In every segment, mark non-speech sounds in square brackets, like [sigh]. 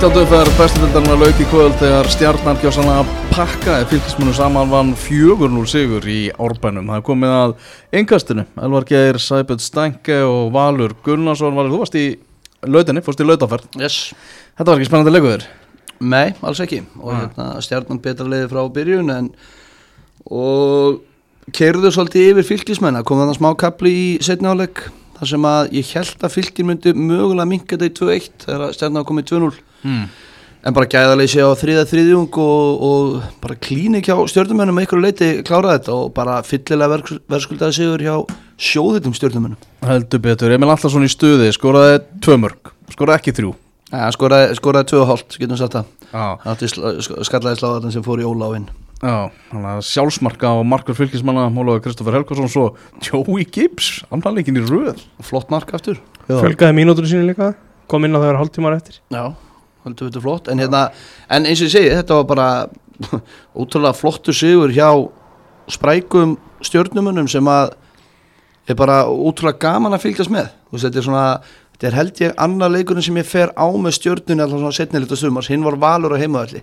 19. umferð bestaföldarinn að lauki kvöld þegar stjarnar gjósanlega pakkaði fylgismunum saman vann 4-0 sigur í árbænum. Það komið að engastinu. Elvar Geir, Sæbjörn Stænke og Valur Gunnarsson. Valur, þú varst í lautinni, fórst í lautaferð. Yes. Þetta var ekki spennandi leikuður. Nei, alls ekki og Nei. hérna, stjarnan betra leiði frá byrjun en og kerðu svolítið yfir fylgismenn það kom þannig smá kapli í setni áleik þar sem að ég held að fylgin myndi mögulega minka þetta í 2-1 þegar stjarnan kom í 2-0 Hmm. en bara gæðaleysi á þriða þriðjung og, og bara klínik hjá stjórnumennum með ykkur leiti klára þetta og bara fyllilega verk, verðskuldaði sigur hjá sjóðitum stjórnumennum Heldur betur. Emil Allarsson í stuði, skoraði tvö mörg, skoraði ekki þrjú. ja, skoraði, skoraði 2,5 getum sagt það sk- skallaði sláðan sem fór í óláfinn Já, að sjálfsmarka og markur fylgismanna, Mólaður Kristoffer Helgarsson, svo Joey Gibbs, annan leikin í röð. flott mark aftur. Fjölgaði mínútur sínu líka Kom inn á það var hálftímar eftir. Já, heldur þetta flott. En, hérna, en eins og ég segi, þetta var bara [laughs] ótrúlega flottu sigur hjá sprækum stjórnumunum sem að er bara ótrúlega gaman að fylgjast með. Þú veist, þetta er svona, þetta er held ég annar leikurinn sem ég fer á með stjórnunni alltaf svona setnilegt og sumars, hinn var valur á heimaðalli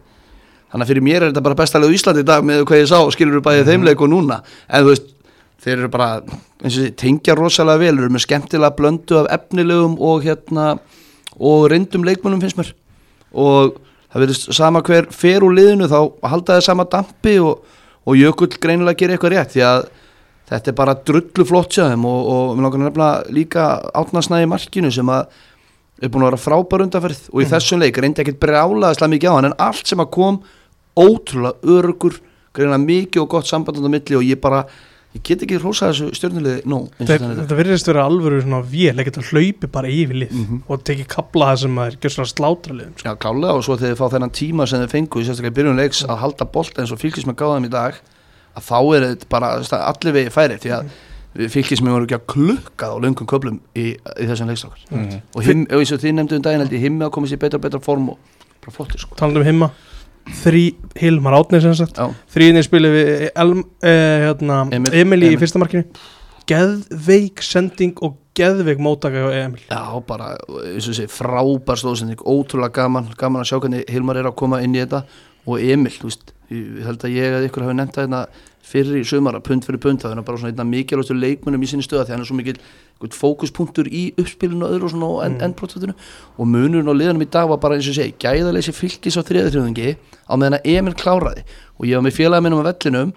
þannig að fyrir mér er þetta bara bestalega í Íslandi í dag með hvað ég sá, skilur við bæðið þeim leik og núna, en þú veist þeir eru bara, þessi, tengja rosalega vel eru með skemmtilega blöndu af efnilegum og hérna og reyndum leikmönnum finnst mér. Og það verðist sama hver fer úr liðinu þá halda það sama dampi og, og Jökull greinilega gerir eitthvað rétt því að þetta er bara drullu flott þeim og, og mér langar nefnilega líka átnarsnæði markinu sem að er búin að vera frábær undanferð og í þessum leik reyndi ekkert brjálaðislega mikið á hann en allt sem að kom ótrúlega örugur greinilega mikið og gott samband á milli og ég bara, ég get ekki hrósa þessu stjórnulegi þannig Þetta virðist vera alvöru svona vél ekkert að hlaupi bara yfir lið Mhm. og teki kapla það sem er gjör svona slátra liðum sko. Já, klálega og svo þegar þið fá þennan tíma sem þið fengu í sérstaklega í byrjun leiks að halda bolt eins og fylgismenn gáðum í dag að þá er þetta bara allir vegi færi því að fylgismenn voru ekki að klukka á löngum köplum í, í þessum leikstrákar Mm. og, eins og þið nefndu um daginn held ég himmi að koma sér betra og betra form og bara flottir sko Þrý, Hilmar Átni sem sagt. Já, Þrýðinni spilið við Elm, eh, hérna, Emil. Emil, í Emil. fyrsta markinu. Geðveik sending og geðveik móttaka hjá Emil. Já bara eins og þessi frábær stóðsending. Ótrúlega gaman, gaman að sjá hvernig Hilmar er að koma inn í þetta. Og Emil, þú veist, ég held að ég að ykkur hafi nefnt það hérna fyrir í sumara, pund fyrir pund, það er bara svona einna mikilvægstu leikmunum í sinni stöða því hann er svo mikil fókuspunktur í uppspilinu og öðru og svona og Mm. endpróttötinu og munurinn á liðanum í dag var bara eins og segi, gæðaleysi fylgis á þriðaþrjóðingi á meðan að Emil kláraði og ég var með félagi minnum á vellinum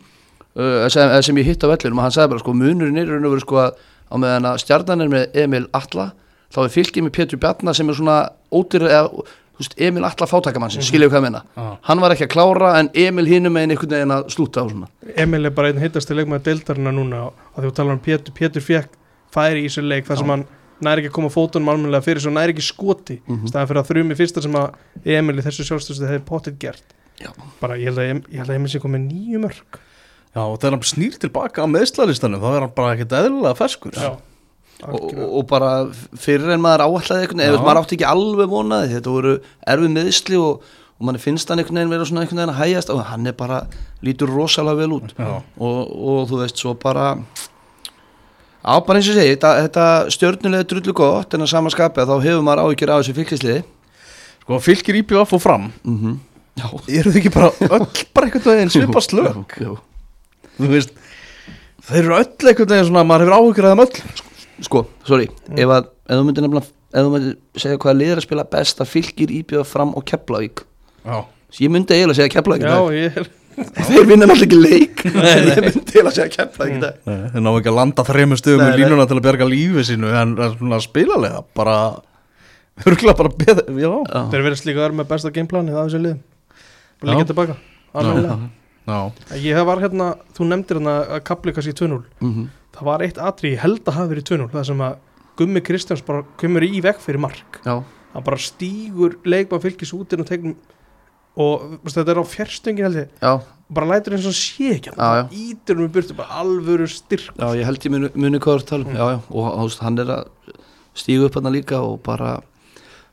uh, sem, eða sem ég hitt á vellinum og hann sagði bara sko munurinn er raun og veru sko að á meðan að stjarnan er með Emil Alla þá er fylgið með Pétur Bjarnar sem er svona ódýr eða veist, Emil Alla fátakamannsins, mm -hmm. hvað ég meina Já. hann var ekki að klára en Emil hinum með einhvern veginn að slúta á svona Emil er bara einn hittasti leikmaður deildarina núna og því þú talar um Pétur, Pétur fekk færi í þessu leik þar sem Já. hann næri ekki að koma fótunum almennilega fyrir svo næri ekki skoti Mhm. staðan fyrir að þrjum í fyrsta sem að Emil í þessu sjálfstöðstu hefði potið gert Já. bara ég held að, ég held að Emil sé komið nýju mörg Já, og þegar hann snýr tilbaka á meðslaristanum, þá er hann bara ekkert eðlilega ferskur. Já, og, og, bara fyrir en maður veginn, Já. ef maður átti ekki alveg vonaði þetta voru erfið meðsli og, og mann finnst hann einhvern veginn vera svona einhvern veginn að hægjast og hann er bara, lítur rosalega vel út. Og, og þú veist svo bara á bara eins og segi, þetta, þetta stjörnulega drullu gott en að samanskapi að þá hefur maður áhyggjur af þessu fylgisliði Sko, fylgir IPVF og fram, mm Já, eru þau ekki bara öll bara einhvern veginn svipa slög? Þú veist, þeir eru öll einhvern veginn svona, maður hefur áhyggjur af þeim öll. Sko, sorry, Mm. ef, að, ef þú myndir nefnilega ef þú myndir segja hvaða liður að spila best að fylgir íbjöða fram og Keflavík Já. ég myndi eiginlega segja Keflavík í Já, dag. ég er [laughs] þeir vinna náttúrulega ekki leik en [laughs] ég myndi eiginlega segja Keflavík í dag. Nei, Þeir ná ekki að landa þrejum stöðum nei. línuna til að berga lífi sínu en svona spilalega bara örgulega bara beð. Þeir verðast líka að vera með besta gameplanið af þessu liðum Bara Já. líka tilbaka Ég var hérna, þú nefndir hérna að kapli kannski í 2-0 Mhm. Það var eitt atri, ég held að hafi verið í 2-0 Það sem að Gummi Kristjáns bara kemur í vekk fyrir mark. Já, Hann bara stígur leikmann fylgis út inn og tegnum og veistu, þetta er á fjerstöngin held ég. Já, bara lætur eins og sé ekki ítir um í burtu, bara alvöru styrk já, ég held ég muni, muni hvað þú tala um. Mm. já, já, og veist, hann er að stígu upp hann líka og bara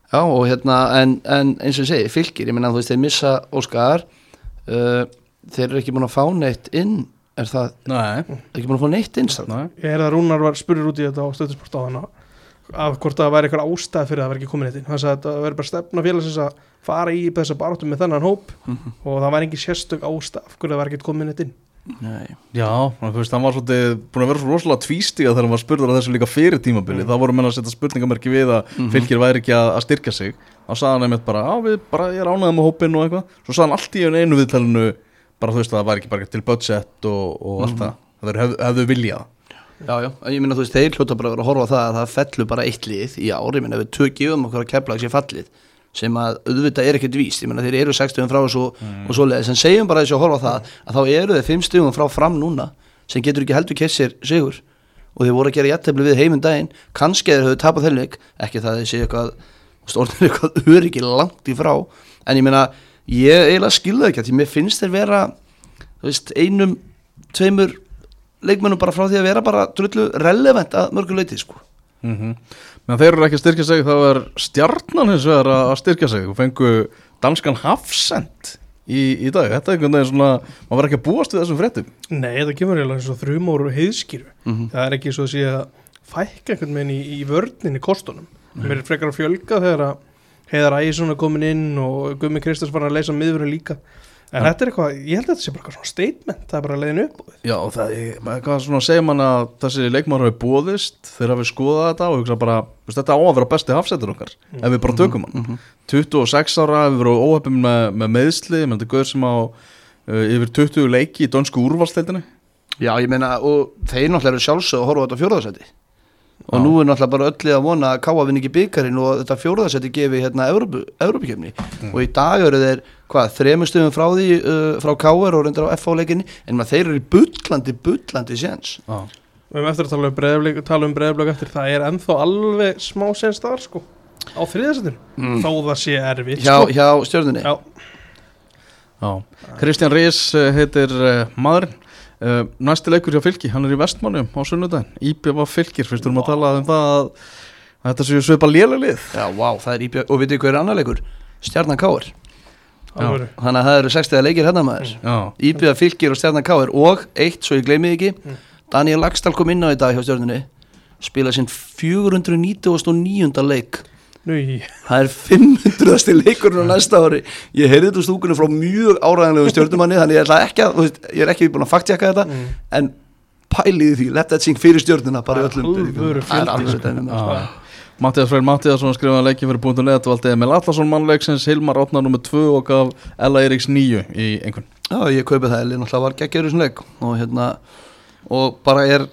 já, og hérna, en, en eins og ég segi fylgir, ég meina, þú veist, þeir missa Óskar uh, þeir eru ekki búin að fá neitt inn er það, nei, ekki búin að fá neitt nei. Ég er að Rúnar var spurður út í þetta á stöðusport á hana að hvort það væri eitthvað ástæð fyrir að það væri ekki komin eitt inn. Hann sagði að það væri bara stefna félagsins að fara í þessa baráttu með þennan hóp Mhm. og það væri ekki sérstök ástæð af hverju það væri ekki komin eitt inn. Nei, Já, veist, hann var svolítið búin að vera svo rosalega tvístiga þegar hann var spurður að þessu líka fyrir tímabili Mm. það voru menn að setja spurningamerki við að Mhm. fylgir væri ekki að, að styrkja sig. Þá sagði hann einmitt bara, á við bara, ég er ánægð með hópinn og eitthvað, svo sagði hann allt í einu einu viðtælinu bara þú veist að það væri ekki bara til budget og, og allt Mhm. það, það verður hef, hefðu viljað. Já, já, ég minna þú veist, þeir hljóta bara að vera að horfa það að það fellur bara eitt lið í ár, ég minna við tökjum okkur að kepla sér fallið sem að auðvitað er ekkert víst, ég minna þeir eru 60 frá þessu og svoleiðis, en segjum bara þessu að horfa það að þá eru þeir 5 stugum frá fram núna sem getur ekki heldur kett sér sigur. Og þeir voru að gera jættefli við heiminn daginn. Kannski þeir höfðu tapað þeirleik ekki það að þeir séu eitthvað stórnir eitthvað [laughs] öryggi langt í frá. En ég meina, ég eiginlega skilða ekki að því mér finnst þeir vera veist, einum, tveimur leikmennum bara frá því að vera bara drullu relevant að mörgu leiti sko. mm -hmm. meðan þeir eru ekki að styrkja sig þá er stjarnan hins vegar að styrkja sig og fengu danskan Hafsend í, í dag, þetta er einhvern veginn svona maður var ekki að búast við þessum fréttum Nei, það kemur eiginlega eins og þrjumóru heiðskýru Mhm. það er ekki svo að sé að fækka einhvern veginn í, í vörninni kostunum mér er frekar að fjölga þegar að heiðar Æsson er komin inn og Gummi Kristjáns var að leysa miðurinn líka. En þetta er eitthvað, ég held að þetta sé bara eitthvað svona statement það er bara leiðin upp Já, það er, hvað svona segir mann að þessi leikmaður hafi bóðist þegar hafi skoðað þetta og hugsa bara, þetta á að vera besti hafsetur okkar, ef við bara tökum hann. Mhm. 26 ára, við verum óhefum með, með meðsli, menn þetta gauður sem á uh, yfir 20 leiki í dönsku úrvalstildinni Já, ég meina, og þeir náttúrulega eru sjálfsög að horfa á þetta fjóraðarsæti og Já. nú er náttúrulega bara öllið að vona að Káa vinn ekki byggarinn og þetta fjóraðarsæti gefi hérna Európakefni Mm. og í dag eru þeir, hvað, þremur stöðum frá því uh, frá Káar og reyndar á FH-leikinni en maður þeir eru í bullandi, bullandi séns Já, við erum eftir að tala um breyðblik tala um breyðblik eftir, það er ennþá alveg smá senst þar sko á þriðasettin, mm. þó það sé erfitt hjá, sko. hjá stjörnunni Já, já Kristján Rís uh, heitir uh, maðurinn uh, næsti leikur hjá fylki, hann er í vestmannum á sunnudaginn, Íbjö var fylkir fyrst við erum að tala um það að, að þetta séu svipa lélalið Já, vá, það er íbjörn, og veitir hver er annar leikur? Stjarnan alveg þannig að það eru 60 leikir hérna maður. Já, Íbjöða fylgir og stjarnan Káar og eitt, svo ég gleymi því ekki. Mm. Daniel Lagstall kom inn á í dag hjá stjörnunni. Spila sinn 499. leik Nú, það er 500. leikurinn á næsta ári ég heyrði þetta úr stúkunni frá mjög áræðanlegu stjörnumanni þannig ég, ætla ekki að, veist, ég er ekki búin að fakttjaka þetta mm. en pæliði því, let that sing fyrir stjörnuna bara í öllum er alveg sko. með. Mattias Freyr Mattiasson skrifaði leikið fyrir búin net valdi Emil Allarsson mannleiksins Hilmar Átnar nr. 2 og gaf Ella Eiríks 9 í einhvern Já, ég kaupi það, Elin alltaf var geggjör í þessum leik og hérna og bara er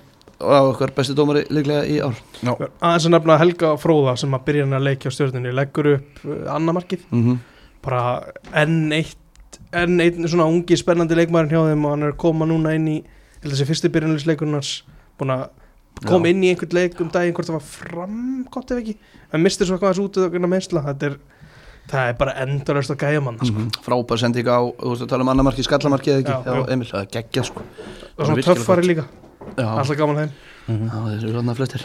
á okkar besti dómari líklega í ár. Já, aðeins að nefna Helga Fróða sem að byrja hann að leikja á stjórninni leggur upp uh, annamarkið mm -hmm. bara enn eitt enn einn svona ungi spennandi leikmærin hjá þeim og hann er að koma núna inn í þessi fyrsti byrjunleisleikunars búin að koma inn í einhvern leik um daginn hvort það var fram gott ef ekki. En mistir svo hvað þessu út að meðsla þetta er það er bara endurist að gæja mann sko. mm -hmm. frábær sending á, þú veist að tala um annamarki skallamarki eða ekki, Já. Emil, það er geggja sko. Og svona töffari líka, alltaf gaman þeim Mhm. já þessu er svona fluttir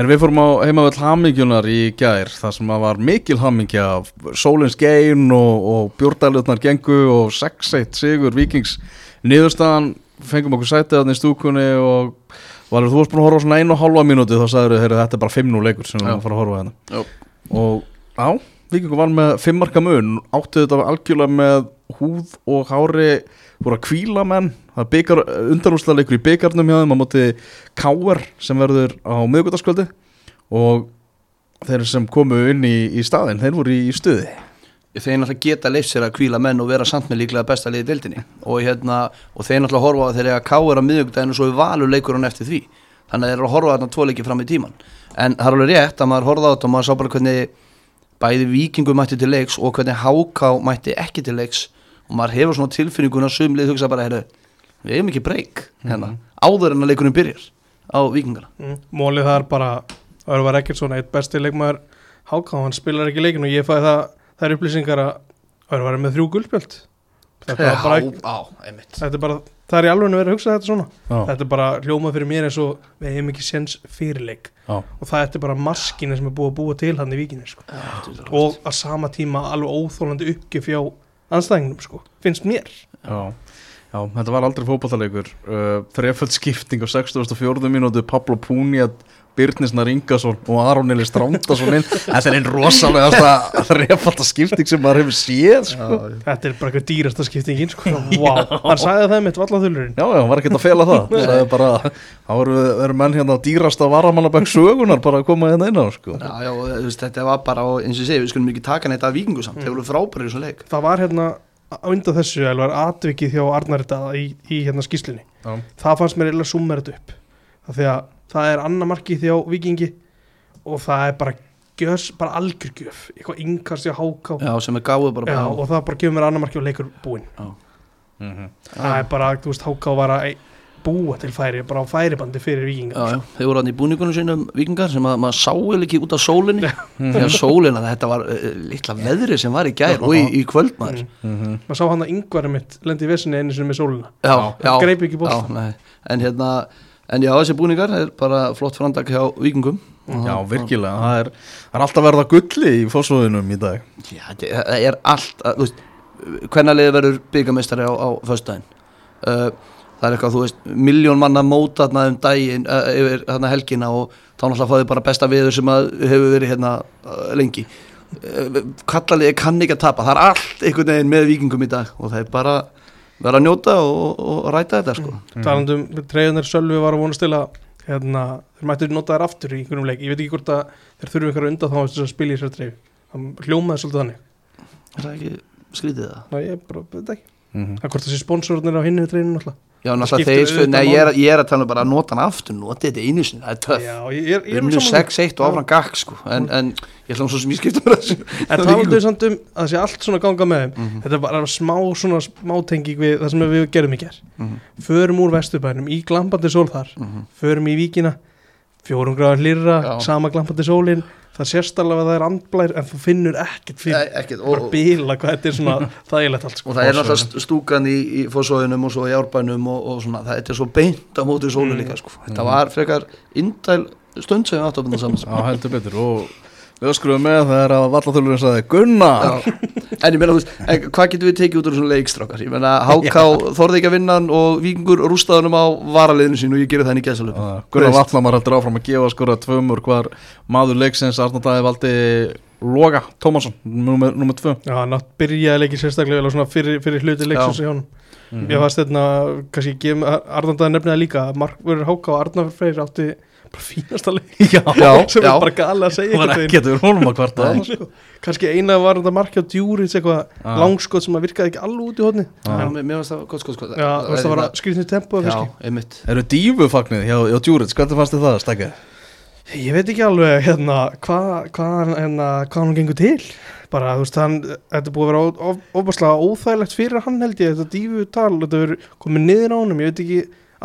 En við fórum á heimavöld hamingjunar í gær þar sem að var mikil hamingja Sólins gein og, og bjórnælutnar gengu og 6-1 sigur vikings niðurstaðan fengum okkur sætið þarna í stúkunni og Valur, þú varst búin að horfa á svona einu og hálfa mínúti þá sagður þau, þetta er bara 5-0 leikur sem við Já. erum að fara að horfa á hérna Já. og á, vikingur var með 5 marka mun, áttu þetta algjörlega með húð og hári voru að kvíla menn. Það er byggar, undanúslega leikur í byggarnum hjá þeim á móti Káar sem verður á miðgutaskvöldi og þeir sem komu inn í, í staðin, þeir voru í, stuði. Þeir náttúrulega geta leif sér að kvíla menn og vera samt með líklega besta liði deildinni. Og, hérna, og þeir náttúrulega horfa að þeir eiga káir á miðugdæðinu og svo er valur leikur hann eftir því. Þannig að þeir eru að horfa þarna tvo leiki fram í tíman en það er alveg rétt að maður horfa á þetta og maður sá bara hvernig bæði vikingu mætti til leiks og hvernig háká mætti ekki til leiks og maður hefur svona tilfinninguna sumlið hugsa bara, heyrðu, við hefum ekki breyk hérna, áður en að leikurinn byrjar á vikingana mm. mólið það er bara Örvar Ekkertsson, eitt besti leikmaður Háká, hann spilar ekki leikin og ég fæði það það er upplýsingar að Örvar er með þrjú guldspjöld þetta er bara, á, einmitt. Þetta er bara það er í alveg að vera að hugsa þetta svona. Já, þetta er bara hljómað fyrir mér eins og við hefum ekki séns fyrirleik. Og það er bara maskina sem er búið að búa til hann í vikinni sko. og að sama tíma alveg óþólandi uppgjöf hjá anstæðingnum sko, finnst mér já Já, þetta var aldrei fótballleikur uh, þreföld skipting á 64. mínútu Pablo Púnjad, Byrnisnar Ingason og Aron Eli Strándason inn þetta er einn rosalega þrefalda skipting sem maður hefur séð sko. Þetta er bara eitthvað dýrasta skiptingin sko. wow. hann sagði það mitt vallaþulurinn Já, já, hann var ekkert að fela það það bara, þá eru, eru menn hérna dýrasta varamannabæk sögunar bara að koma hérna inn á sko. Já, já, veist, þetta var bara, og eins og segi, við skulum ekki taka neitt af vikingu samt, þeir voru frábæri í svona leik það var hérna á undan þessu elvar atvikið hjá Arnaritaða í, í hérna skýslunni Já. það fannst mér eða summa þetta upp af því að það er annar markið hjá vikingi og það er bara gjörs, bara algjör gjöf. Eitthvað yngast hjá háká Já, sem er gáðu bara Já, og það bara gefur mér annar markið og leikur búinn. Mm -hmm. það er bara, þú veist, háká var að búa til færi, bara á færibandi fyrir vikinga Já, já, þeir voru hann í búningunum sínum vikingar sem að maður sá eða ekki út af sólinni því að sólina, þetta var uh, litla veðri sem var í gær og í, í kvöld maður. Mm. maður sá hann að yngvarum mitt lendi í vesinni einu sinni með já, greip ekki nei. en hérna en já, þessi búningar er bara flott framdag hjá vikingum Já, virkilega, það er, það er alltaf verða gulli í fósfóðunum í dag. Já, það er allt að, þú veist, hvernig liðið verður byggamestari á, á föstudaginn? Uh, það er eitthvað, þú veist, miljón manna mótatna um daginn uh, yfir hérna helgina og þá náttúrulega fáið bara besta viður sem hefur verið hérna uh, lengi. Uh, kallaliði kann ekki að tapa. Það er allt einhvern veginn með vikingum í dag og það er bara vera að njóta og, og ræta þetta sko mm. talandum, treyðunar Sölvi var að vonast til að hérna, þeir mættu nota þær aftur í einhverjum leik, ég veit ekki hvort að þeir þurfu einhverja undan þá að spila í þessar treyðu það hljómaði svolítið þannig er það ekki skrítið það? Ná, ég bara, veit það ekki, mm -hmm. það er hvort þessi sponsornir á hinnu treyðinu náttúrulega Já, náttúrulega þeir, sko, nei, ég er, ég er að tala um bara að nota hann aftur, nota þetta einu sinni, það er töff. Já, ég, er unnu sammála. 6-1 og áfram gakk sko. En, en ég ætla um svo sem ég skipta mér þessu En talandu samt um að það sé allt svona ganga með þeim. Mhm. Þetta er bara smá svona smátenging við það sem við gerum í ger Mhm, Förum úr vesturbænum í glampandi sól þar. Mhm. Förum í víkina. Fjórum gráðar hlýrra, Já. sama glampandi sólin Það sést alveg að það er andblær En þú finnur ekkert fyrir ekkert, Bara og, bíla hvað þetta er svona þægilegt allt sko. og það er náttúrulega stúkan í, í fósóðunum og svo í árbænum og, og svona, það þetta er svo beint á móti sólu Mm. líka sko. þetta var frekar indæl stund sem við áttum að saman. Já, heldur betur og við öskruðum með þegar að vallaþulurinn sagði Gunnar! Já. en ég meina, þú veist, en hvað getum við tekið út úr svona leikstrákar, ég meina, HK þorði ekki að vinna hann og Víkingur rústaðunum á varaliðinu sín og ég gerir það henni gæsalöp Uh, Gunnar Vallamar heldur áfram að gefa skora tvömur hvar maður leiksins Arnar Dæði valdi Loga Tómasson, nummer, nummer tvö. Já, nátt byrjaði leikið sérstaklega vel og svona fyrir, fyrir hluti leiksins hjá hann Mhm. Ég fannst þetta, kannski gefum Arnandaði nefnilega líka Markverður Háka og átti bara fínasta leik Já, [laughs] Já, sem já. er bara gala að segja það var ekkert við honum að kvarta sko. kannski eina var þetta markja á djúrið eitthvað Ah. langskot sem að virkaði ekki alveg út í hodni. Já, mér finnst það gott sko, sko já, það var að skrýtni tempo Já, kannski. einmitt Eru dífufagnið hjá, hjá Djúrits, hvernig fannst þið það stakka? ég veit ekki alveg hérna hvað hva, hérna, hvað hann gengur til bara þú veist hann, þetta er búið að vera ofbáslega óþægilegt fyrir hann held ég þetta dífu tal, þetta verður komið niður á honum ég veit ekki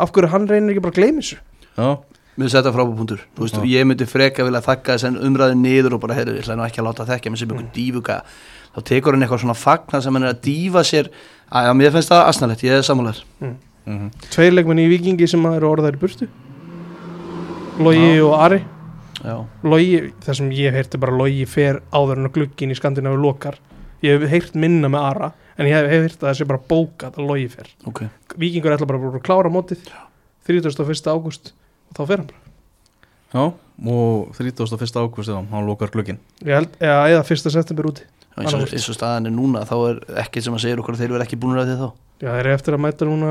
af hverju hann reynir ekki bara að gleyma þessu Já, Mér finnst þetta frábúrpuntur Þú veist, ég myndi freka vilja þakka þess en umræðin niður og bara, heyrðu, ég ætla nú ekki að láta þekka mér sem einhver dífuga þá tekur hann eitthvað svona fagna sem hann er að dífa sér. Að mér finnst það asnalegt, ég er sammálar mm. Tveir leikmenn í vikingi sem eru orðaðir í burtu. Logi og Ari. Já, Logi, það sem ég er bara Logi fer áður en að glugginn í Skandinavi lokar. Ég hef heyrt minna með Ara en ég hef heyrt að það sé bara bókað að Logi fer. Ok. Víkingur ætla bara að klára mótið. 31. ágúst og þá fer hann bara Já, og 31. ágúst já, hann ég held, eða, eða 1. september úti eins, og, eins og staðan er núna þá er ekkert sem að segja okkur að þeir verða ekki búin að því þá já, þeir eru eftir að mæta núna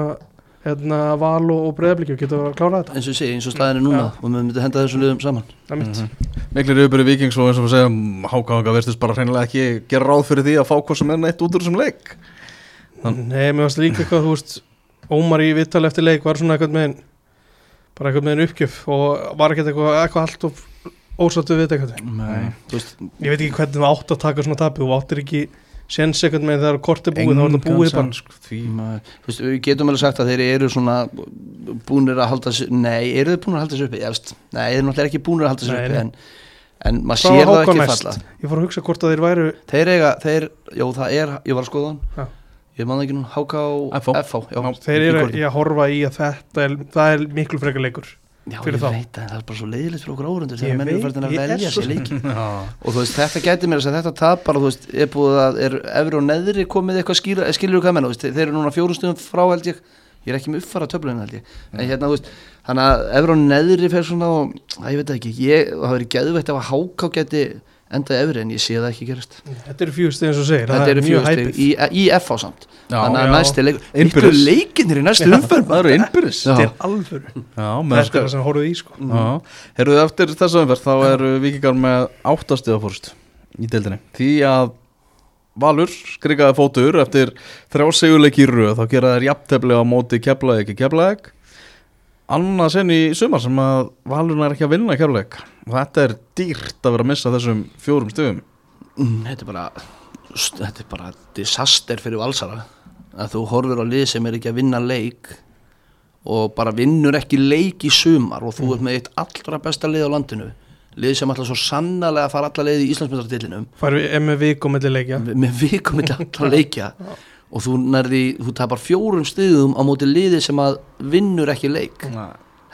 hérna, val og, og breyðablíkju geta að klára þetta eins og segi, eins og staðan er núna Já. og við myndum henda þessum liðum saman það mitt Mhm. Miklir yfirbyrði vikings og eins og við segjum Hákáðanga verðist bara hreinlega ekki gera ráð fyrir því að fá hvað sem er neitt út úr þessum leik Þann- Nei, mér varst líka eitthvað, þú veist Ómar í vittali eftir leik var svona eitthvað með bara eitthvað með uppgjöf og var ekkert eitthvað, eitthvað allt of ósáttu við þetta eitthvað Nei, þú veist, Ég veit ekki hvernig þú átt að taka svona tapið þú áttir ekki séns eitthvað með þegar kort er búið þá er þetta búið bara. sko, því þú veist, við getum alveg sagt að þeir eru svona búnir að halda sér nei, eru þeir búnir að halda sér uppi? Nei, þeir eru náttúrulega ekki búnir að halda sér uppi en, en maður sér það ekki falla. Ég fór að hugsa hvort að þeir væru þeir eiga, þeir, jó það er ég var að skoða Já. hann ég man það ekki nú, HK FH. FH, já, Þeir eru í að horfa í að þetta er, það er miklu frekar leikur Já, ég þá. veit að það er bara svo leiðilegt fyrir okkur árundur Ég þegar menn eru veit, farin að velja sér leiki. [laughs] Já, og þú veist, þetta gæti mér að segja þetta tapar og þú veist, er búið að, er efri og neðri komið eitthvað skýra, skilur hvað menna, þú veist, þeir eru núna fjórum stundum frá held ég, ég er ekki með uppfara töflunum held ég, en hérna, þú veist þannig að efri og neðri fer svona og, að ég veit það ekki, ég, það verið geðveitt ef að háká geti endað efri en ég sé það ekki gerast, Þetta eru fjögstu eins og segir þetta eru stig í, í F á samt. Já, þannig að næsti leik, Innbyrðis. miklu leikinir í næstu umferð það eru innbyrðis. Þetta er alvöru. Já, með Þetta er það sem horfðu í sko. Já, heyrðu eftir þessa umferð þá eru vikingar með áttastiða fórst í deildinni. Því að Valur skrikaði fótur eftir þrjá segjuleiki í röð þá gera þær jafntefli á móti keflaðið ekki keflaðið annað sen í sumar sem að Valur er ekki að vinna keflaðið og þetta er dýrt að vera að missa þessum fjórum stöðum Mm, þetta er bara þetta er bara disaster fyrir valsara. Að þú horfir á lið sem er ekki að vinna leik og bara vinnur ekki leik í sumar og þú ert með eitt allra besta lið á landinu. Lið sem ætla svo sannarlega fara alla leið í Íslandsmyndartillinum Færum við með vik og milli leikja? Með vikum með allra leikja og þú nærði, þú tapar fjórum stiðum á móti liði sem að vinnur ekki leik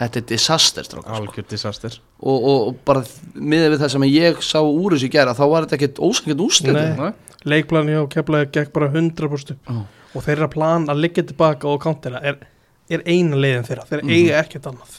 þetta er disaster strákar, sko. algjör disaster og, og, og bara miðað við það sem ég sá úr þessu gera þá var þetta ekkert ósangjönd úrslit Nei. Leikplan hjá keflaði gekk bara 100% upp Já. og þeirra plan að liggja tilbaka og countera er, er eina leiðin þeirra þeir Mhm. eiga ekkert annað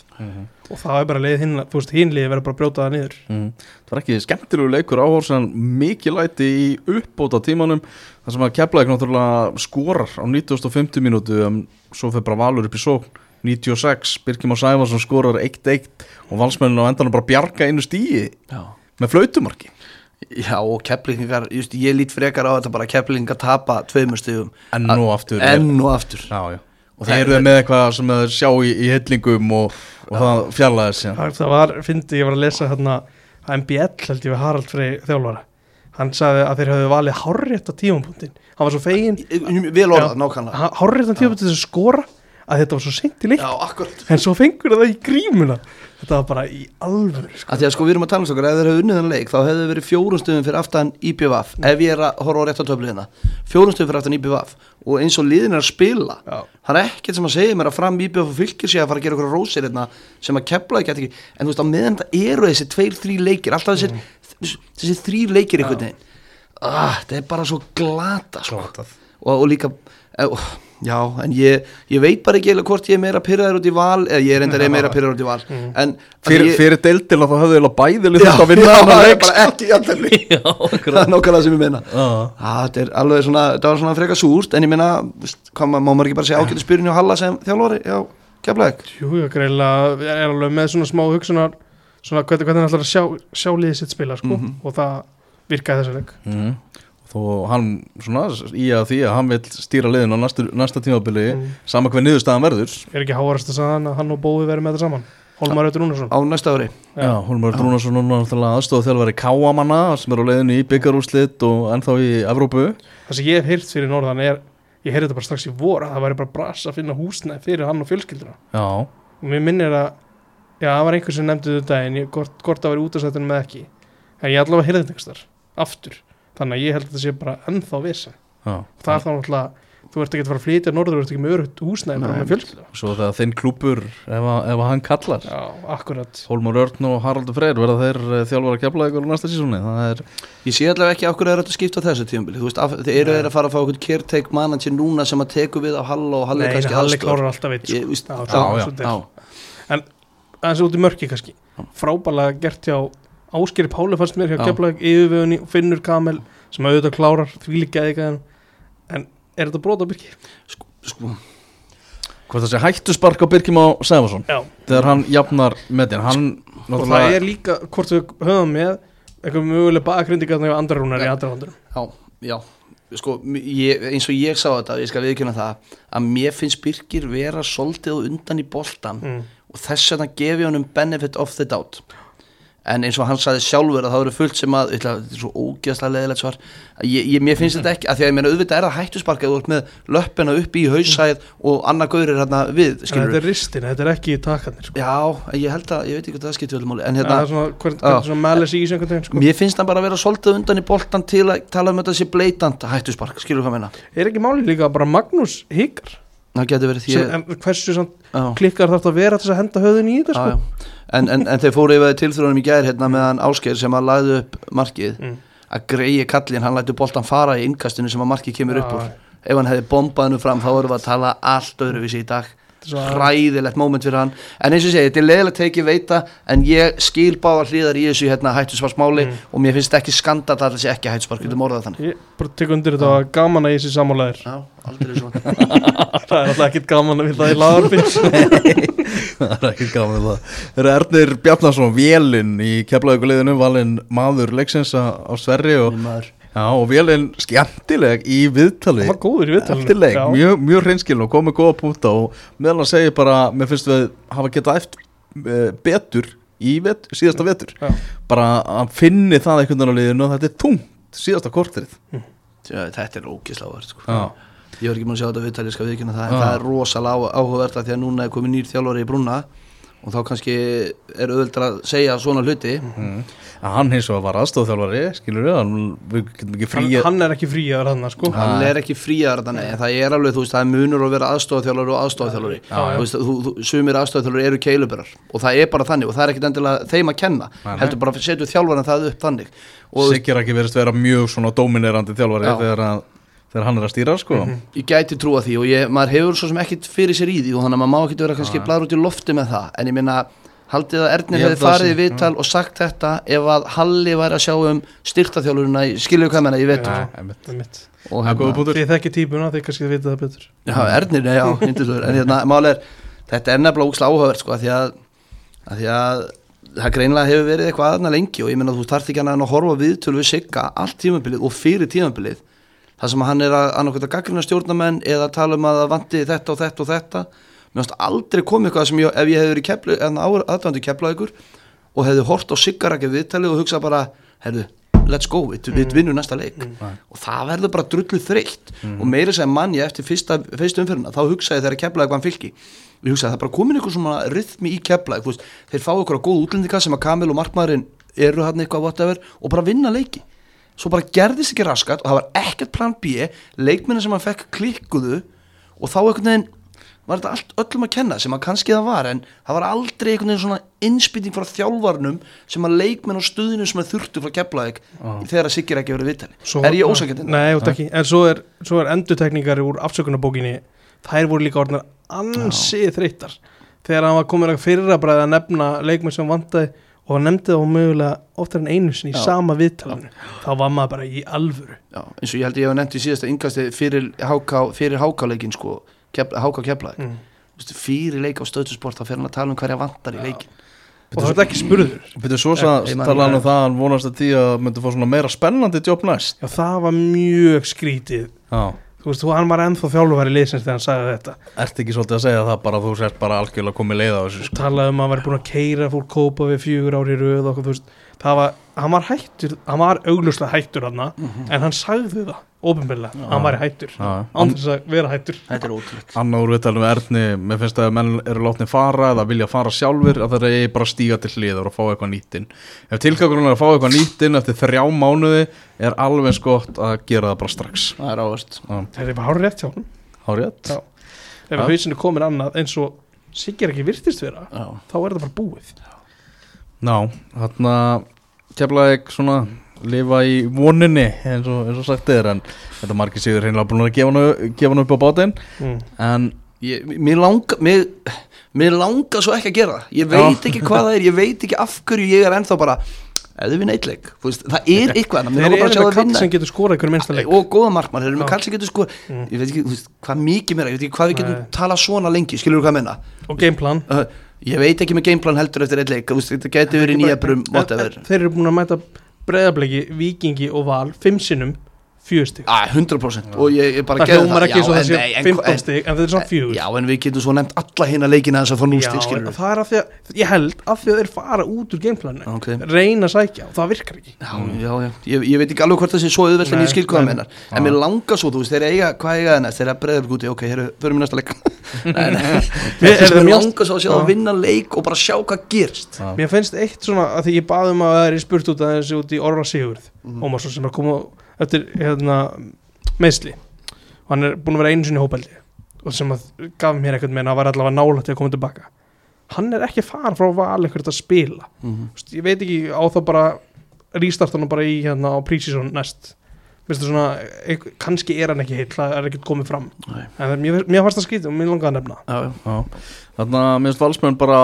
og það er bara leið hinn þú veist, hinn leiði verður bara að brjóta það niður Mm. Það var ekki skemmtilegu leikur áhórsan mikið læti í uppbóta tímanum þar sem að keflaði náttúrulega skorar á 9050 mínútu en svo fyrir bara valur upp í sókn 96, Birkjum og Sæfarsson skorar 1-1 og valsmenninu á endanum bara bjarga einu stíi Já. með flautumarki Já og keplingar, just, ég lít frekar á þetta bara að keplingar tapa tveimur stigum enn og aftur enn og aftur Já, já. Og það það eru með eitthvað sem þeir sjá í, í hillingum og, og það fjallaði sér það, það var, fyndi, ég var að lesa hérna að MBL held ég við Harald Frey þjálfara. Hann sagði að þeir höfðu valið hárrétt á tímapunktin hann var svo fegin Vel orðað, nákvæmlega. hárrétt á tímapunktin til að skora að þetta var svo seint í leik. Já, akkurat. En svo fengur það í grímuna þetta var bara í alvöru sko. að Því að sko við erum að tala um stokkar, ef þeir hefur unnið þann leik þá hefðu verið fjórum stöðum fyrir aftan IPVF ef ég er að horfa á rétt á töfliðina fjórum stöðum fyrir aftan IPVF og eins og liðin er að spila Já. það er ekkert sem að segja mér að fram IPVF og fylgir sig að fara að gera okkur rósir hérna, sem að kepla ekki, ekki. En þú veist á meðan þetta eru þessi tveir, þrý leikir alltaf þessir, þessi þrý leikir ah, þetta er bara svo glata sko. og, og líka uh, já, en ég, ég veit bara ekki eiginlega hvort ég er meira pyrraður út í val eða ég er enda meira pyrraður út í val. En fyrir, ég, fyrir deildina þá höfðu þeir bæði já, líka að vinna já, þennan [laughs] það er leik bara ekki jafntefli Já, það er nákvæmlega sem ég meina. Já. Ah, þetta er alveg svona, þetta var svona freka súrt en ég meina, má má maður ekki bara segja ágæti spyrin hjá Halla sem þjálfari? Já, keflaðið Jú, ég er alveg með svona smá hugsunar svona hvernig, hvernig hann ætlar að sjá, sjá liðið sitt spila sko, Mhm. og það virkaði þessu þó hann svona í að því að hann vil stýra liðin á næstu, næsta tímabili Mm. sama hver niðurstaðan verður. Er ekki hávarast að sagða hann að hann og Bóði verið með þetta saman? Holmar Rautur Rúnarsson. Á næsta ári. Já, Hólmar Drúnarsson núna náttúrulega aðstofa þjálfari Káamanna sem er á leiðinu í byggarúslit og ennþá í Evrópu. Það sem ég hef heyrt fyrir norðan er ég heyrði þetta bara strax í vor að það væri bara brass að finna húsnæði fyrir hann og fjölskylduna. Já, og mér minnir að já, það var einhver sem nefndi þetta en ég, hvort, hvort það var útastættunum með ekki. En ég allavega heyrði þetta einhvers þar aftur þannig að ég held að þetta sé bara ennþá vissa já. Það er þá náttúrulega þú ert ekki að fara að flytja norður, þú ert ekki með örugt húsnæði bara Nei. með fjölskylda Svo það er þinn klúpur ef, að- ef að hann kallar. Já, akkurat. Hólmar Örn og Haraldur Freyr verða þeir eh, þjálfara að kepla ykkur á næsta sísóni það er, ég sé allavega ekki okkur er þetta skipta þessu tímabili. Þú veist, af, þeir eru þeir að fara að fá okkur caretaker manager núna sem að teku við af Halla og Halla er Nei, kannski Halli aðstoð klárar alltaf veit Ég- sko. víst- já, já, svo- já, svo þetta er. já, aðeins út í mörki kannski. Frábælega Áskeri Páli fannst mér hjá Já. Keflag yfirvöðunni Finnur Kamel sem auðvitað klárar því líka eða en er þetta brot á byrki? sko, Hvort það sé hættu spark á Birkjum á Sæfarsson þegar hann jafnar metin hann og það náttúrulega er líka hvort við höfum með eitthvað möguleg bakgrindingar þegar andra rúnar í Já. andra vandur já, já sko, ég, eins og ég sá þetta ég skal viðkjöna það að mér finnst Birkir vera svolítið og undan í boltan mm. og þess vegna gefi honum benefit of the doubt en eins og hann sagði sjálfur að það eru fullt sem að ætla, þetta er svo ógeðslega leðilegt svar ég, ég, mér finnst þetta ekki, að því að ég meina auðvitað er það hættuspark eða þú ert með löppina upp í hausæð og annað gaurir hérna við þetta skilur er ristin, þetta er ekki takarnir sko. já, ég held að, ég veit ekki hvað það skiptir öllum máli en það hérna, er svona, hvern, hvern, svona í veginn sko. mér finnst hann bara að vera svolítið undan í boltan til að tala um þetta sé bleitant hættuspark, skilur hvað meina það getur verið því sem, en hversu klikkar þarf að vera til þess að henda höfðin í þetta sko? Já. En, en, en þeir fóru yfir tilþrónum í gær hérna meðan Ásgeir sem að lagði upp markið Mm. að greiði kallin, hann lætur boltan fara í innkastinu sem að markið kemur upp úr. ef hann hefði bombað hennu fram þá erum við að tala allt öðruvísi í dag hræðilegt moment fyrir hann. En eins og ég segi, þetta er leðilegt tekið veita en ég skil báða hlýðar í þessu hérna, hættusvarsmáli Mm. og mér finnst ekki skandal að þessi ekki hættusvark, getur morðað þannig. Ég bara tek undir þetta og gaman að ég sé sammálaðir Já, aldrei svo. [laughs] Það er alltaf ekkert gaman að við það í lagarbyr [laughs] það er ekki gaman það Það. Eru Ernir Bjarnason, Vélinn í keflaðugulegðinu, valinn maður leiksins á Sverri og. Já, og Vélinn skemmtileg í viðtali Það var góður í Já. mjög, mjög hreinskiln og komið góða púnta og meðal að segja bara, mér finnst við hafa getað eftir uh, betur í vet, síðasta vetur Já. bara að finni það einhvern veginn á liðinu þetta er tungt síðasta kortrið Já, Þetta er ógislega áhverð sko. Já. Ég var ekki múin að sjá þetta viðtalið skal viðkynna það, Já. en það er rosalega áhugavert að því að núna er komið nýr þjálfari í brúna og þá kannski er auðvöldar að segja svona hluti. Mm. hann hins vegar var aðstofþjálfari skilur við, hann, við getum ekki hann, hann er ekki fríaður hann sko. Hann er ekki þannig en það er alveg, þú veist, það er munur að vera aðstofþjálfari og aðstofþjálfari Já, já. þú veist, sumir aðstofþjálfari eru keiluberar. Og það er bara þannig og það er ekkit endilega þeim að kenna. Nei, heldur bara að setja þjálfarin það upp þannig. Og Sigur ekki verist vera mjög svona dominerandi þjálfari Já. þegar, að, þegar hann er að stýra sko. Ég gæti trúa því og ég, maður hefur svo sem ekkit fyrir sér í því og þannig að maður má ekki vera kannski bladur út í lofti með það. En ég minna haldið að Ernir Ég hefði farið í viðtal og sagt þetta ef að Halli væri að sjá um styrtaþjálfurina skiljuðu hvað menna. Það er mitt. og er punktur. Þið þekki típuna, þið kannski vita það betur. Já, Ernir, nei, já, yndislur En hérna, mál er, þetta er nefnilega úkslega áhugavert sko, að því að, að því að það greinlega hefur verið eitthvað aðna lengi og ég meina þú þarft ekki annað en að horfa viðtölu við Sigga allt tímabilið og fyrir tímabilið það sem hann er að annarkvæmt að gaggrina stjórnamenn eða tala um að það vanti þetta og þetta og þetta. Mér finnst aldrei komið eitthvað sem ég, ef ég hefði verið kepla ykkur og hefði hort á Siggarakki viðtali og hugsað bara, herðu, let's go við, við vinnum næsta leik. Og það verður bara drullu þreytt. Og meira sem mann ég eftir fyrsta, fyrsta umferðina þá hugsaði þegar kepla eitthvað fylki. Ég hugsaði það bara komin eitthvað svona rytmi í kepla þeir fá eitthvað góð útlendinga sem að Kamil og Markmaðurinn eru hann eitthvað whatever og bara vinna leiki svo bara gerðist ekki raskat og það var ekkert plan B. Leikminni sem hann fekk klikkuðu og þá einhvern veginn var þetta allt öllum að kenna sem að kannski það var en það var aldrei einhvern veginn svona innspýting frá þjálfarnum sem að leikmenn og stuðinu sem að þurftu frá keflaðik þegar að Siggir ekki verið viðtali. Svo- er ég ósakendin? Nei, út ekki, en svo er, svo er endurtekningar úr afsökunarbókinni. Þær voru líka orðnar ansið þreyttar. Þegar hann var komin að fyrra bræði að nefna leikmenn sem vantaði og hann nefndi það mögulega oftar en einu sinni í Já. sama viðtalinu þá var maður bara í alvöru. Já, eins og ég held ég hef nefnt í síðasta yngasti fyrir háká, fyrir hákáleikin sko, kef, háká keflaðik mm. fyrir leik á stöðtusport þá fyrir hann að tala um hverja vantar í leikin og þetta er ekki spurður. Betur svo að tala hann um það að hann vonast að því að myndi fá svona meira spennandi jobb næst. Já, það var mjög skrítið. Já þú veist, hann var ennþá þjálfur í liðsins þegar hann sagði þetta. Ert ekki svolítið að segja það bara að þú sért bara algjörlega komið leið á þessu sko. talaði um að hann væri búin að keira fólk kópa við fjögur ári röð veist, það var, hann var hættur hann var augljóslega hættur hann en hann sagði það, ofinbeglega hann var hættur, Já. án þess að vera hættur. Þetta er ótrúlegt. Anna úr viðtalum við Erni, mér finnst að menn eru látni fara eða vilja fara sjálfur að það er bara stíga til hliður og fá eitthvað nýttinn Ef tilgangurinn er að fá eitthvað nýttinn eftir þrjá mánuði er alveg eins gott að gera það bara strax. Það er ávast það er bara hár rétt hjá hann Hárið Já. ef Já. hausinu komin annað eins og Sigur ekki virtist vera Já, þá er það bara búið. Ná, þarna keflaði ekki svona lifa í voninni eins og, eins og sagt er en þetta margir sigur hreinlega búin að gefa hann, upp á bátinn. Mm. en ég, mér langa mér, mér langa svo ekki að gera ég veit ekki hvað það er, ég veit ekki af hverju ég er ennþá bara eða við neitleik, það er eitthvað þeir mér eru langar með kall sem getur skorað einhverjum minnsta leik. Og góða markmann, þeir eru með Já. kall sem getur sko Mm. ég veit ekki, veist, hvað mikið meira ég veit ekki hvað við getum talað svona lengi, skilur þú hvað menna og gameplan. Uh, ég veit ekki með gameplan heldur eftir eitt leik þú veist, þetta geti verið nýja brum, whatever. þeir eru búin að mæta breðabliki, vikingi og val fimm sinnum fjögstig Ah, 100% og ég, ég bara það hljómar ekki eins og það sé en- en- 15 en- stig en þetta er svona fjögur. Já, en við getum svo nefnt alla hérna leikina þess að fá nústig, Já, skilur það er af því að ég held af því að þeir fara út úr gameplanu Ok. reyna að sækja og það virkar ekki. Já, já, já, ég, ég veit ekki alveg hvort það sé svo auðvelt en ég skil hvað það mennar En mér langar svo, þú veist, þeir eiga, hvað eiga það næst? Þeir eiga breður úti, ok, hér förum við næsta leik. [laughs] Mér- er langar svo að sjá Já. að vinna leik og bara sjá hvað gerst. Mér finnst eitt svona að því ég baðum að það er spurt út að þessi út í Orra Sigurð Mhm. Ómarsson sem er að koma eftir hérna, meðsli og hann er búin að vera einu sinni hópældi og sem að gaf mér einhvern veginn að var allavega nálægt til að koma tilbaka. Hann er ekki far frá val eitthvað að spila. Þú veist, ég veit ekki á það bara rístart hann bara í hérna á prísísson næst. Svona, kannski er hann ekki heill það er ekkert komið fram. Nei. en það er- mér, fannst það skýt og mér langaði að nefna Já, já. Þannig að minnst valsmenn bara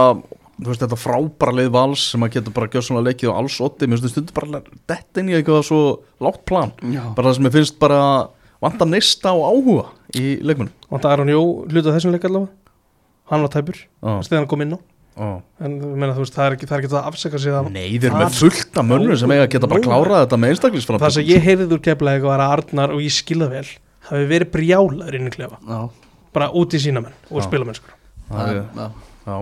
þú veist þetta frábæra leið vals sem að geta bara gjössanlega leikið á alls otti minnst stundur bara detta inn í eitthvað svo lágt plan, Já. bara það sem ég finnst bara vanta neista og áhuga í leikmunum og það er hann jó hluta þessum leik allavega. Hann var tæpur, Já, stegan kom inn á. Já. en meina, þú veist, það er ekki, það er ekki það að afsaka sig að Nei, þeir eru með fullt af mönnum sem eiga að geta bara klárað þetta með einstaklisfram það sem ég heyrði úr keflaði var að Arnar og ég skilða vel hafi verið brjálaður inn í klefa. Já. bara út í sína menn og spilamennskur já. já,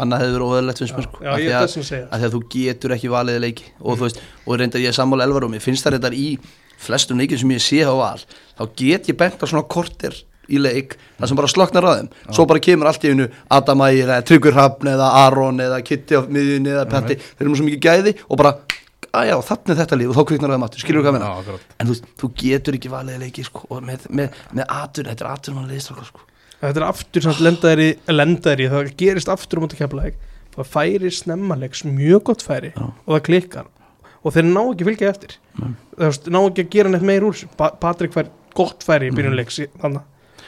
annað hefur verið óðurlegt finnst mér sko. Já, að- að að að þú getur ekki valiði leiki. Og þú veist, og reynda ég er sammála elvar og mér finnst það reyndar í flestum leikin sem ég sé á val þá get ég bent á svona kortir í leik það sem bara sloknar á þeim. Svo bara kemur allt í einu Adam Ægir eða Tryggur Hafn eða Aron eða Kitty á miðjunni eða Petti þeir eru svo mikið gæði og bara aðjá, þannig er þetta líf og þá kviknar það matur, skilur þú hvað já, akkurat. En þú, þú getur ekki valiði leiki sko, og með, með, með atur, þetta er atur mann liðstrákar sko. Þetta er aftur samt lendaðir í, lendaðir í það gerist aftur um út að keflaði það færi snemmalegs mjög gott færi Já. og það klikkar. Og þeir ná ekki fylgja eftir. Ná ekki að gera neitt meir úr pa Patrik fær gott færi í byrjunleiks þannig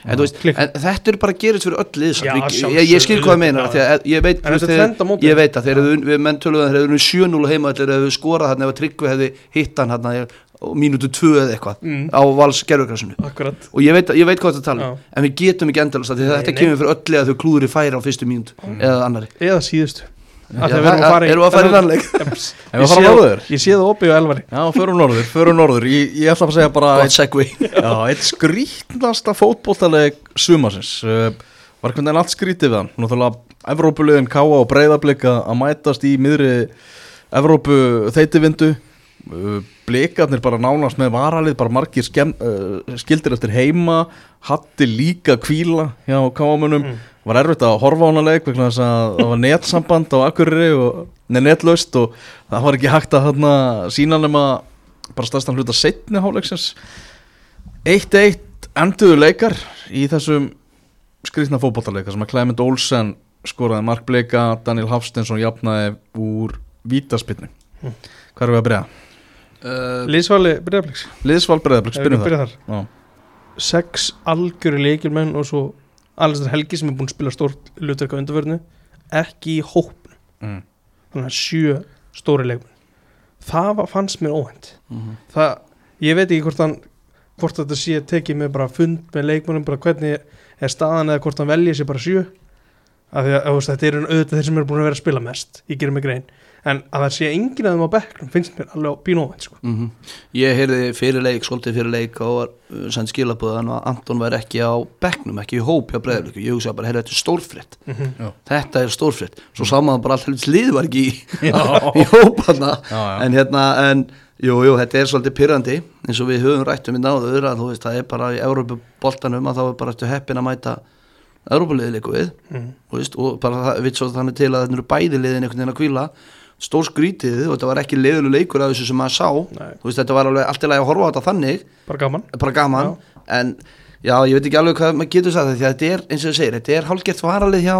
en, veist, en þetta er bara að gerist fyrir öll Við- sjálfsögðu. ég, ég skil hvað það meina ég veit, veist, þetta þeir- ég veit að þeir hefðu, við menn töluðum að þeir unnið 7-0 heima þeir hefðu skorað hann ef að Tryggvi hefði hitt hann mínútu 2 eða eitthvað mm, á vals gerðugrasinu akkurat. Og ég veit, ég veit hvað þetta tala Já. um en við getum ekki endalast að því að Nei, þetta nei. kemur fyrir öllu að þau klúður í færi á fyrstu mínútu eða annari eða síðustu. Já, því að við erum að fara í- [laughs] erum við að fara í við ég sé- norður? ég sé það opið á elvari Já, förum norður, förum norður. Ég, ég ætla að segja bara gott segvi Já, eitt skrítnasta fótbóltaleg sumarsins. Uh, var einhvern veginn allt skrítið við hann. Náttúrulega Evrópuliðin Káa og Breiðablika að mætast í miðri Evrópu þeitivindu uh, blikarnir bara nánast með varalið bara margir skem, uh, skildir eftir heima hatti líka kvíla hjá Káamunum Mm. var erfitt að horfa á hana leik vegna þess að það var netsamband á Akureyri og nei, netlaust og það var ekki hægt að þarna, sína nema bara stærstan hluta setni háleiksins 1-1 enduðu leikar í þessum skrýtna fótballtaleika sem að Clement Olsen skoraði markbleika Daniel Hafstensson jafnaði úr vítaspinni Mm. hvað erum við að bregða? Uh, Liðsvali Breiðabliks. Liðsval Breiðablík, spyrjum það þar. Já. sex algjöru leikilmenn og svo Alistair Helgi sem er búin að spila stórt hlutverk á undarverðinu ekki í hópn mm. þannig að sjö stóri leikmenn. Það var, fannst mér óhend mhm. það, ég veit ekki hvort hann hvort þetta sé tekið með bara fund með leikmennum bara hvernig er staðan eða hvort hann velji sér bara sjö. Af því að þetta eru auðvitað þeir sem eru búin að vera að spila mest. Ég gerir mig grein en að það sé enginn að þeim á bekknum finnst mér alveg pínu óvend sko. Mhm. Ég heyrði fyrir leik, svolítið fyrir leik og var uh, sendt skilabúðan að Anton væri ekki á bekknum, ekki í hóp hjá Breiðablíku, ég hugsa bara, heyrðu, þetta er stórfrétt. Mm þetta er stórfrétt, svo sá maður bara allt helvits lið var ekki í, [laughs] í hóp hana, Já, já. en hérna en, jú, jú, þetta er svolítið pyrrandi eins og við höfum rættum í náður að þú veist, það er bara í Európa-boltanum að þá er bara eftir heppin að mæta Európa-liðleiku við. Mm. veist, og bara það, við svo þannig til að þetta eru bæði liðin einhvern veginn að kvíla stór skrítið og þetta var ekki liðulu leikur af þessu sem maður sá. Nei, þú veist, þetta var alveg allt í lagi að horfa á þetta þannig. Bara gaman. Bara gaman, en já, ég veit ekki alveg hvað maður getur sagt því að þetta er, eins og þú segir, þetta er hálfgett varalið hjá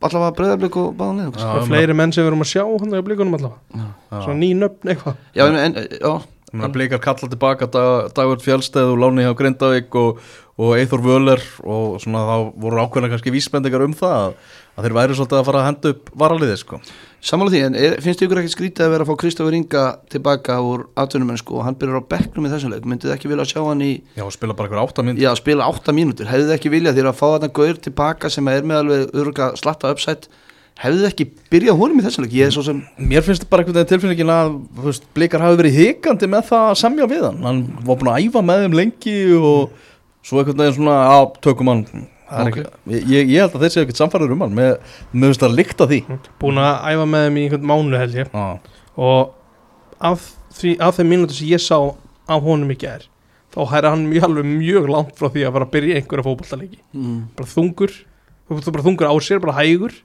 allavega breyðarblik og báðanlið Já, það fleiri menn sem við erum að sjá hann á blíkunum allavega. Já. svona ný nöfn eitthvað. Já, en, en, já, Ég meina, Blikar kalla tilbaka dag, Dagur Fjálsteð og Láni hjá Grindavík og, og Eithor Völler og svona þá voru ákveðna kannski vísbendingar um það að, að þeir væri svolítið að fara að henda upp varaliði sko. Samanlega því, en er, finnst ykkur ekki skrítið að vera að fá Kristofur Inga tilbaka úr atvinnumennsku og hann byrjar á bekknum í þessum leik, myndið ekki vilja sjá hann í Já, spila bara ykkur áttamynd já, spila 8 mínútur, hefðið ekki vilja því að fá er þið ekki byrjað honum í þessum leik, ég er svo sem Mér finnst bara veginn tilfinningin að veist, Blikar hafi verið hikandi með það að semja við hann. Hann var búin að æfa með þeim lengi og svo einhvern veginn svona á tökum hann. Það er Ok. ekki, ég, ég held að þeir séu ekkert samfæður um hann. Með, með veist að líkta því. Búin að æfa með þeim í einhvern mánu held ég. Já, og af, því, af þeim mínútur sem ég sá af honum í gær þá hæra hann mjög alveg mjög langt frá því að fara að byrja einhverja fótballtaleiki mm, bara þungur, bara þungur á sér bara hægur,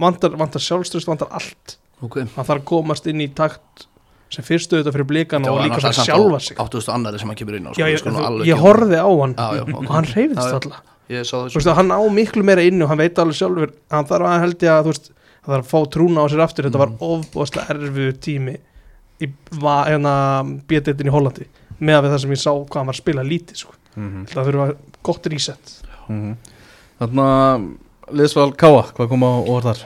vantar, vantar sjálfströst, vantar allt ok hann þarf að komast inn í takt sem fyrstu auðvitað fyrir Þetta og líka svona sjálfa sig 8000 annari sem hann kemur inn á Já, sko, ég, þú, alveg ég gefa- horfði á hann Já, já, ok. og hann reyfðist Já, já. alltaf ég Þú veist, hann á miklu meira inni og hann veit alveg sjálfur hann þarf að held ég að þú veist hann þarf að fá trúna á sér aftur þetta var ofbúðslega erfiðu tími í hérna bjöðdeitin í Hollandi með að við það sem ég sá hvað hann var að spila lítið sko. Mhm. það þurfa gott reset Mhm. Þarna Liðsval Káa, hvað kom á orð þar?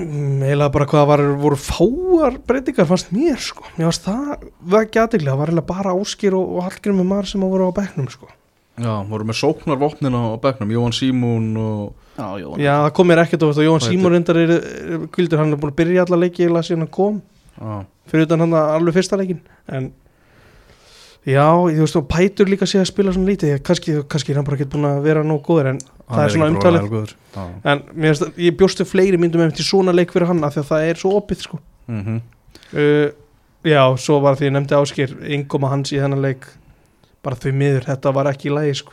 Mm, eiginlega bara hvað var, voru fáar breytingar fannst mér sko. Mér fannst það var ekki aðdeglega, það var eiginlega bara Áskir og, og Hallgrimur Mar sem voru á bekknum sko. Já, voru með sóknarvopnin á bekknum Jóhann Símún og já, jó, já, það kom mér ekkert og Jóhann Hvað Símur reyndar er, kvildur, hann er búin að byrja alla leiki eiginlega síðan hann kom. Já, fyrir utan hann alveg fyrsta leikin en já, þú veist og Pætur líka sé að spila svona lítið kannski, kannski er hann bara ekki búin að vera nóg góður en það er svona umtalið en mér að ég bjóstu fleiri myndum eftir svona leik fyrir hann af því að það er svo opið sko. Mm -hmm. uh, já, svo var því ég nefndi áskir yngoma hans í þennan leik bara því miður, þetta var ekki í lagi sko.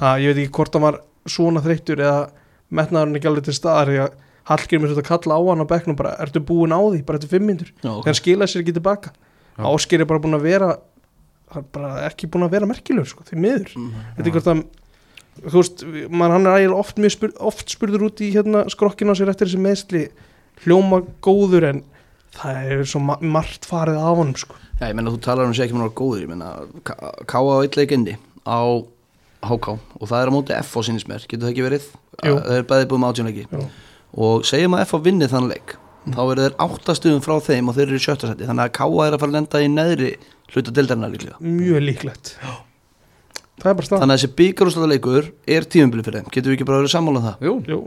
Ha, ég veit ekki hvort hann var svona þreyttur eða metnaðurinn ekki alveg til staðar því að Hallgrimur þetta kalla á hann á bekknum bara, ertu búin á því, bara eftir fimm myndur okay. hann skilaði sér ekki tilbaka. Ásker er bara búin að vera hann er bara ekki búin að vera merkilegur sko, því miður þetta hvort að þú veist, man, hann er ægilega oft, spur, oft spurður út í hérna skrokkinu á sér eftir þessi meðsli hljóma góður en það er svo ma margt farið af honum sko. Já, ég menna þú talar um sér ekki mér góður, ég menna K.A. á eitt leikindi á HK og það er á móti F á sinnismer, getur það ekki verið? Jú. Það er bæðið búið með átjónleiki og segjum að F á vinni þann leik þá eru þeir áttastuðum frá þeim og þeir eru í sjötta seti þannig að K.A. er að fara að lenda í neðri hluta dildarinnar líklega. Mjög líklegt. Það er bara stað þannig að þessi byggarúslega leikur er tímumbili fyrir þeim, getur við ekki bara verið sammála um það? Jú, Jú,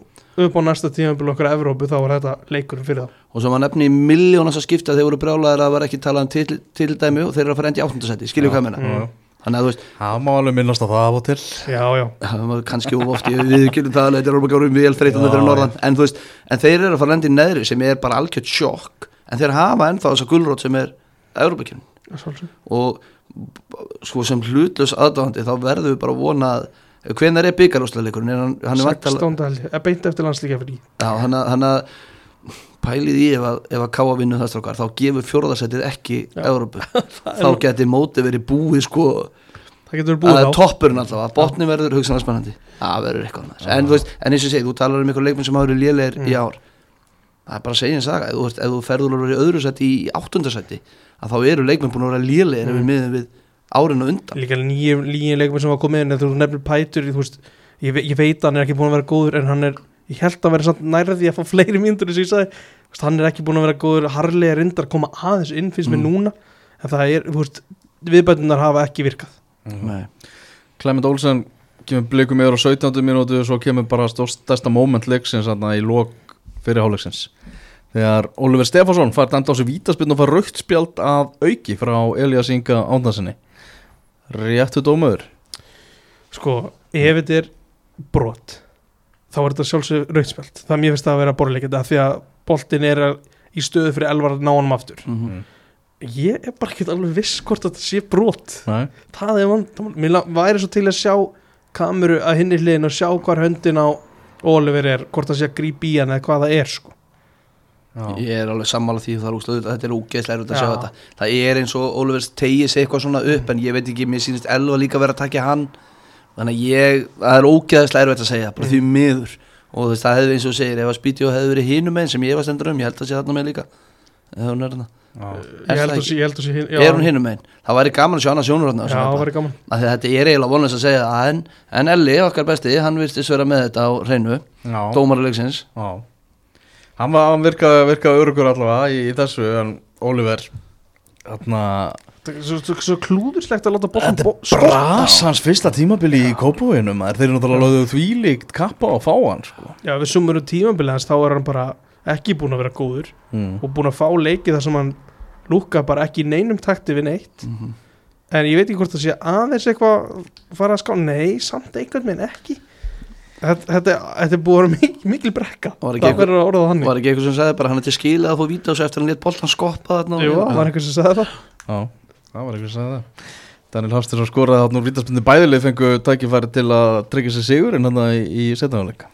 upp á næsta tímabil okkar Evrópu þá var þetta leikurinn fyrir það og svo maður nefni í miljónast að skipta þeir voru brjálæðir að var ekki talað um til, til dæmi og þeir eru að fara endi í áttundasæti, skiljum hvað menna já, já. þannig að þú veist, Það má alveg minnast á það af og til. Já, já, kannski of oft ég við kynum það að þetta er orðbæk árum vel þreytum Já, þetta er norðan, að að að og sko sem hlutlös aðdáðandi þá verðum við bara að vona að hvenær er byggarúsleikurinn er hann, hann er vantala 16. held ég, er beint eftir landslíkja fyrir Já, hann að, hann að pælið í ef að, ef að káa vinnu það strákar þá gefur fjórðarsætið ekki. Európu [laughs] þá geti móti verið búið sko. Það getur að búið það er á toppurinn alltaf að botni verður hugsanlega spennandi. Það verður eitthvað en, veist, en eins og segi, þú talar um ykkur leikmenn sem hafa verið lélegir Mm. í ár. Það er bara að segja eins saga. Ef þú, ferður að í öðru sæti í áttundasæti að þá eru leikmenn búin að vera lélegir ef Mm. við miðum við árin og undan líka nýjum leikum sem var komið inn en þú nefnir Pætur veist, ég, ég veit að hann er ekki búin að vera góður en hann er, ég held að vera samt nærði því að fá fleiri sagði Þú veist, hann er ekki búin að vera góður, harlega reyndar koma aðeins inn finnst mér Mm. núna en það er, þú veist, viðbætunar hafa ekki virkað Nei. Clement Olsen kemur blikum yfir á 17. minútu og svo kemur bara stórsta moment leiksins í lok fyrirháleiksins þegar Oliver Stefánsson fær dæmt á sig vítaspinn og fær raukt spjald af auki frá Elias Inga Ándansinni réttu dómaður sko, ef þetta er brot þá er þetta sjálfsög rautspjald það er mér finnst það að vera borleikandi af því að boltin er í stöðu fyrir elvar að ná honum aftur. Mhm. ég er bara ekki alveg viss hvort þetta sé brot. Nei. það er vandamál. Mér væri svo til að sjá kameru að hinni hliðin og sjá hvar höndin á Oliver er, hvort það sé að grípa í hann eða hvað það er sko Já. ég er alveg sammála því það er úslega, þetta er úgeðslega erfitt að Já. sjá þetta. Það er eins og Ólfur tegið sig eitthvað svona upp en ég veit ekki, mér sýnist Elva líka vera að takja hann. Þannig að ég, það er ógeðslega erfitt að segja bara því miður. Og veist, það hefði eins og segir, ef að Spítjó hefði verið hinum einn sem ég var stendur um, ég held að sé þarna með líka. Ef hún er þarna, að að er hún hinum einn það væri gaman að sjá annað sjónur þarna að þetta er eiginlega vonlega að segja en, en Elli, hann þetta var, hann virkaði virka örugur allavega í, í þessu en Oliver þarna svo, svo, svo klúðurslegt að láta boltan Þetta bo er bras hans fyrsta tímabili í kópóinu maður þeir eru náttúrulega lögðu þvílíkt kappa að fá hann sko. já, við sumurum tímabili hans þá er hann bara ekki búin að vera góður mm. og búin að fá leiki þar sem hann lúka bara ekki í neinum takti við neitt Mhm. en ég veit ekki hvort það sé aðeins eitthvað fara að ská, nei, samt einhvern veginn ekki þetta, þetta, er búið að vera mikil, brekka. Var ekki það verður að orða þannig. var ekki eitthvað sem sagði bara hann er til skila að fá víta og svo eftir hann létt boltan skoppa þarna og- Jú, það var einhver sem sagði það? Já, það var eitthvað að segja það. Daniel Hafstins skoraði þarna úr vítaspinni bæðileg fengu tækifæri til að tryggja sér sigur en hann í, í setnaðuleika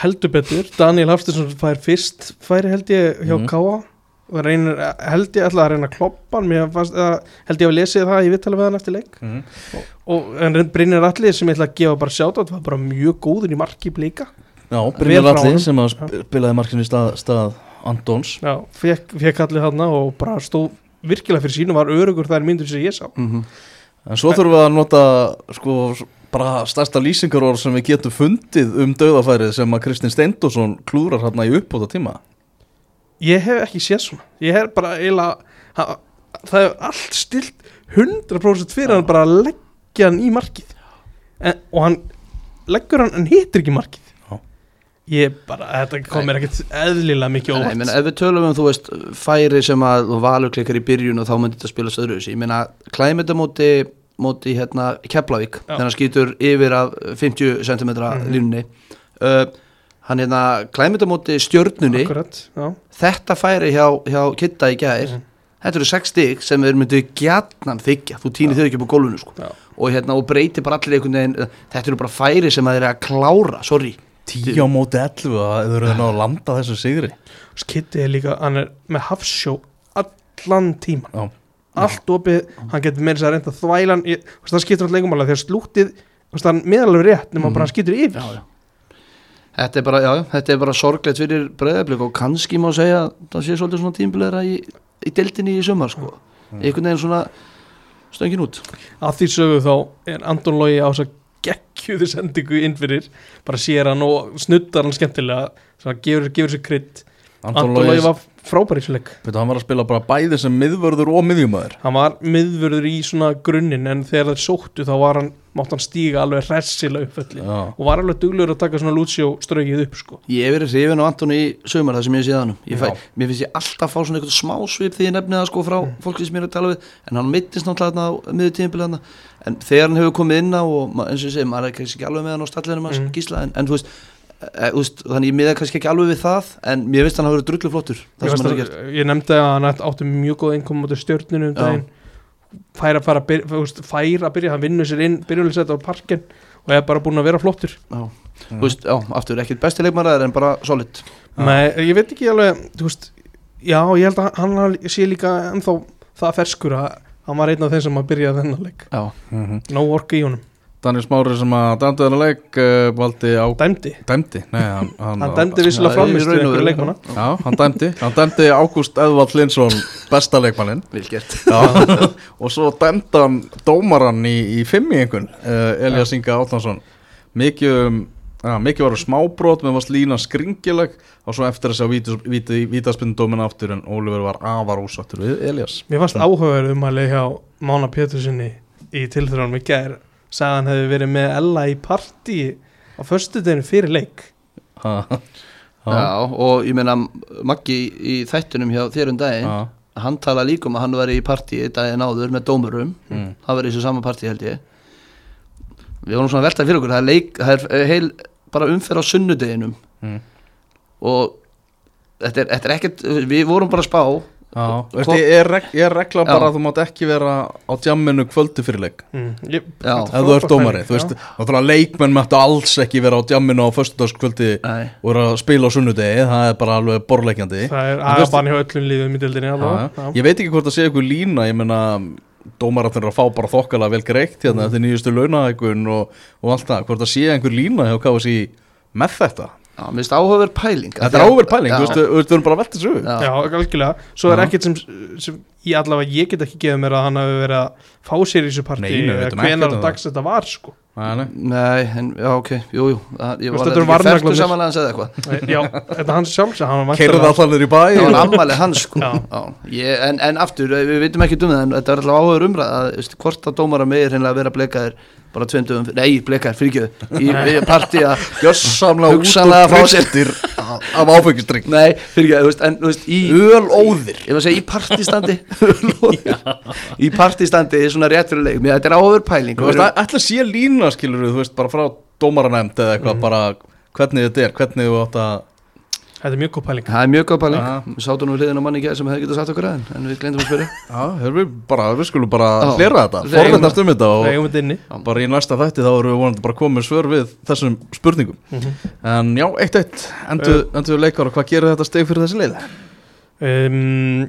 heldur betur, Daniel Hafstinsson fær fyrst færi held ég hjá Mhm. Káa og reynir, held ég ætla að reyna að kloppa hann held ég að lesið það í vittali við hann eftir leik Mhm. og en Brynjar Allir sem ég ætla að gefa bara sjátt var bara mjög góður í marki blika Já, Vel Brynjar frá Alli honum. sem að sp- spilaði markinu í stað, stað Andons já, fekk, allir þarna og bara stóð virkilega fyrir sínu var örugur þær myndur sem ég sá Mhm. En svo þurfum við að nota sko, bara stærsta lýsingarorð sem við getum fundið um döðafærið sem að Kristinn Steindósson klúrar hérna í uppbóta tíma ég hef ekki séð svona. Ég hef bara eiginlega það er allt stilt 100% fyrir hann bara að leggja hann í markið. En, og hann leggur hann en hittir ekki markið. Ég bara, þetta kom mér ekkert eðlilega mikið Nei, óvart. ég meina, ef við tölum um, þú veist, færi sem að þú valur klikkar í byrjun og þá myndi þetta spilast öðru ég meina, klæmið þetta móti móti hérna Keflavík þegar hann skýtur yfir af 50 cm Mhm. línunni. Uh, hann hérna, klæmið þetta móti stjörnunni Akkurat, já þetta færi hjá, hjá Kitta í gær Mhm. þetta eru 6 stig sem þeir myndu gjarnan þykja, þú týnir þau ekki upp á gólfinu sko. Já. og hérna, og breytir bara allir einhvern veginn, þetta eru bara færi sem að þeir eru að klára, sorry Tíu á móti 11 að þau eru að ná að landa þessu sigri Kitty er líka, hann er með hafsjó allan tíman Já. allt opið, hann getur meira sér að reynda þvælan, það skiptur alltaf lengumála þegar slútið, þú veist, hann meðalveg rétt nema Mhm. bara hann skiptur yfir já, já. Þetta er bara, já, þetta er bara sorglegt fyrir breyðablík og kannski má segja að það sé svolítið svona tímbilegra í, í deildinni í sumar, sko. Einhvern veginn svona stöngin út. að því sögu þá er Anton Lógi á þess að geggjuðu sendingu inn fyrir bara sér hann og snuddar hann skemmtilega svona gefur, gefur sér krydd Anton Lógi var frábær í þessu leik. Veitu, hann var að spila bara bæði sem miðvörður og miðjumöður hann var miðvörður í svona grunninn en þegar þeir sóttu þá var hann mátt hann stíga alveg hressilega uppfölli og var alveg duglegur að taka svona Lucio strögið upp sko. Ég hef verið hrifin á Antoni í sumar það sem ég sé hann ég fæ, Já. Mér finnst ég alltaf fá svona eitthvað smásvip því ég nefni það sko frá fólki sem ég er að tala við. En hann mittist náttúrulega miður tímabilið en þegar hann hefur komið inn á og eins og ég segi, maður er kannski ekki alveg með hann á stallinum hans Mm. gísla en, en þú veist úst, þannig ég miða kannski ekki alveg við það en mér finnst hann að vera drullu flottur ég, það sem hann gert að, ég nefndi að hann átti- mjög góð einkom á stjórninu um daginn. Fær að fara að byrja, fær að byrja hann vinnur sér inn, byrjulegsett á parkin og er bara búin að vera flottur. Já. Þú veist, já, aftur ekkert besti leikmaræður en bara solid. Nei, ég veit ekki alveg, þú veist Já, ég held að hann sé líka ennþá það ferskur að hann var einn af þeim sem að byrja þennan leik. Já, Mhm. No work í honum, Daniel Smári sem að dæmdi þennan leik uh, valdi á dæmdi? Dæmdi, nei hann, [laughs] hann, Hann dæmdi í framist raun og einhverju leikmanna Já, hann dæmdi, hann dæmdi Ágúst Eðvald Linsson besta leikmannin vel gert. Já, [laughs] og svo dæmdi hann dómaran í, í fimmi einhvern uh, Elias Inga Átnarsson mikið, um, ja, mikið var um smábrot með varst lína skringileg. Og svo eftir þess að vítaspindómin aftur en Ólífur var afar ósattur við Elias Mér fannst áhugaverð um að leika á Mána Pétursinni í tilþrjónum í gær sagði hann hefði verið með Ella í partí á föstudeginu fyrir leik. Ha, Já, og ég meina Maggi í þættunum hjá þér um daginn ha, hann tala líka um að hann var í partíi daginn áður með dómurum. Mm, það var í þessu sama partí held ég. Við vorum svona að velta fyrir okkur það er, leik, það er eh, heil bara umferð á sunnudeginum. Mm. og þetta er, þetta er ekkert við vorum bara að spá Já, veist, Hvor- ég er, reg, ég er regla bara Já. að þú mátt ekki vera á djamminu kvöldi fyrir leik mm. ef þú ert dómari, þú veist, náttúrulega leikmenn mættu alls ekki vera á djamminu á föstudagskvöldi Nei. og vera að spila á sunnudegi, það er bara alveg borleikjandi Það er veist- aðbann hjá öllum líðum í dildinni. Ég veit ekki hvort það sé eitthvað lína Ég meina, dómaratnir eru að fá bara þokkalega vel greitt hérna eftir nýjustu launahækun og, og allt það, hvort það sé einhver lína hjá KFC með þetta Já, mér finnst áhugaverð pæling Þetta er áverð pæling, þú veist, við erum bara að velta þessu upp. Já. Algjörlega, svo er ekkert sem, sem ég allavega, ég get ekki gefið mér að hann hafi verið að fá sér í þessu partí eða hvenar um á dags þetta var sko. Nei, en, já, ok, jú, jú. Það, var þetta eru ekki varnaglarnir. færtu samanlega að segja eitthvað. Já, þetta er hans sjálfs hann var Keirði væntanlega- allan niður í bæ Það var og- ammali hans sko. Já. Já, ég, en, en aftur, eh, við veitum ekki um það en þetta er alltaf áhugaður umræð hvort að dómara meir hreinlega að vera blekaðir bara tveimdugum, nei, blekaðir, fyrirgjöðu í í partí að Gjössamlega út Hugsanlega fá sér- af áfengistrygg Nei, fyrirgjöðu, þú veist, en þú veist, í Ölóðir Ég var að segja í partistandi. [laughs] Í partistandi er svona rétt fyrir leik Mér þetta er áhugaður pæling Þú veist, ætla sé lína skilur þú veist, bara frá dómaranemnd eða eitthvað bara hvernig þetta er, hvernig þú átt að Þetta er mjög góð pæling. Það er mjög góð pæling. Já. Við sátum nú hliðin á manni í gæð sem hefði getað sagt okkur aðeins En við gleyndum að spyrja. Já, við bara, við skulum bara hlera þetta, forvendast um þetta og Eigum þetta inni. Bara í næsta þætti þá erum við vonandi bara komið svör við þessum spurningum. Mhm. en já, eitt eitt. Endur, endur leikar og hvað gerir þetta steg fyrir þessi leið? um,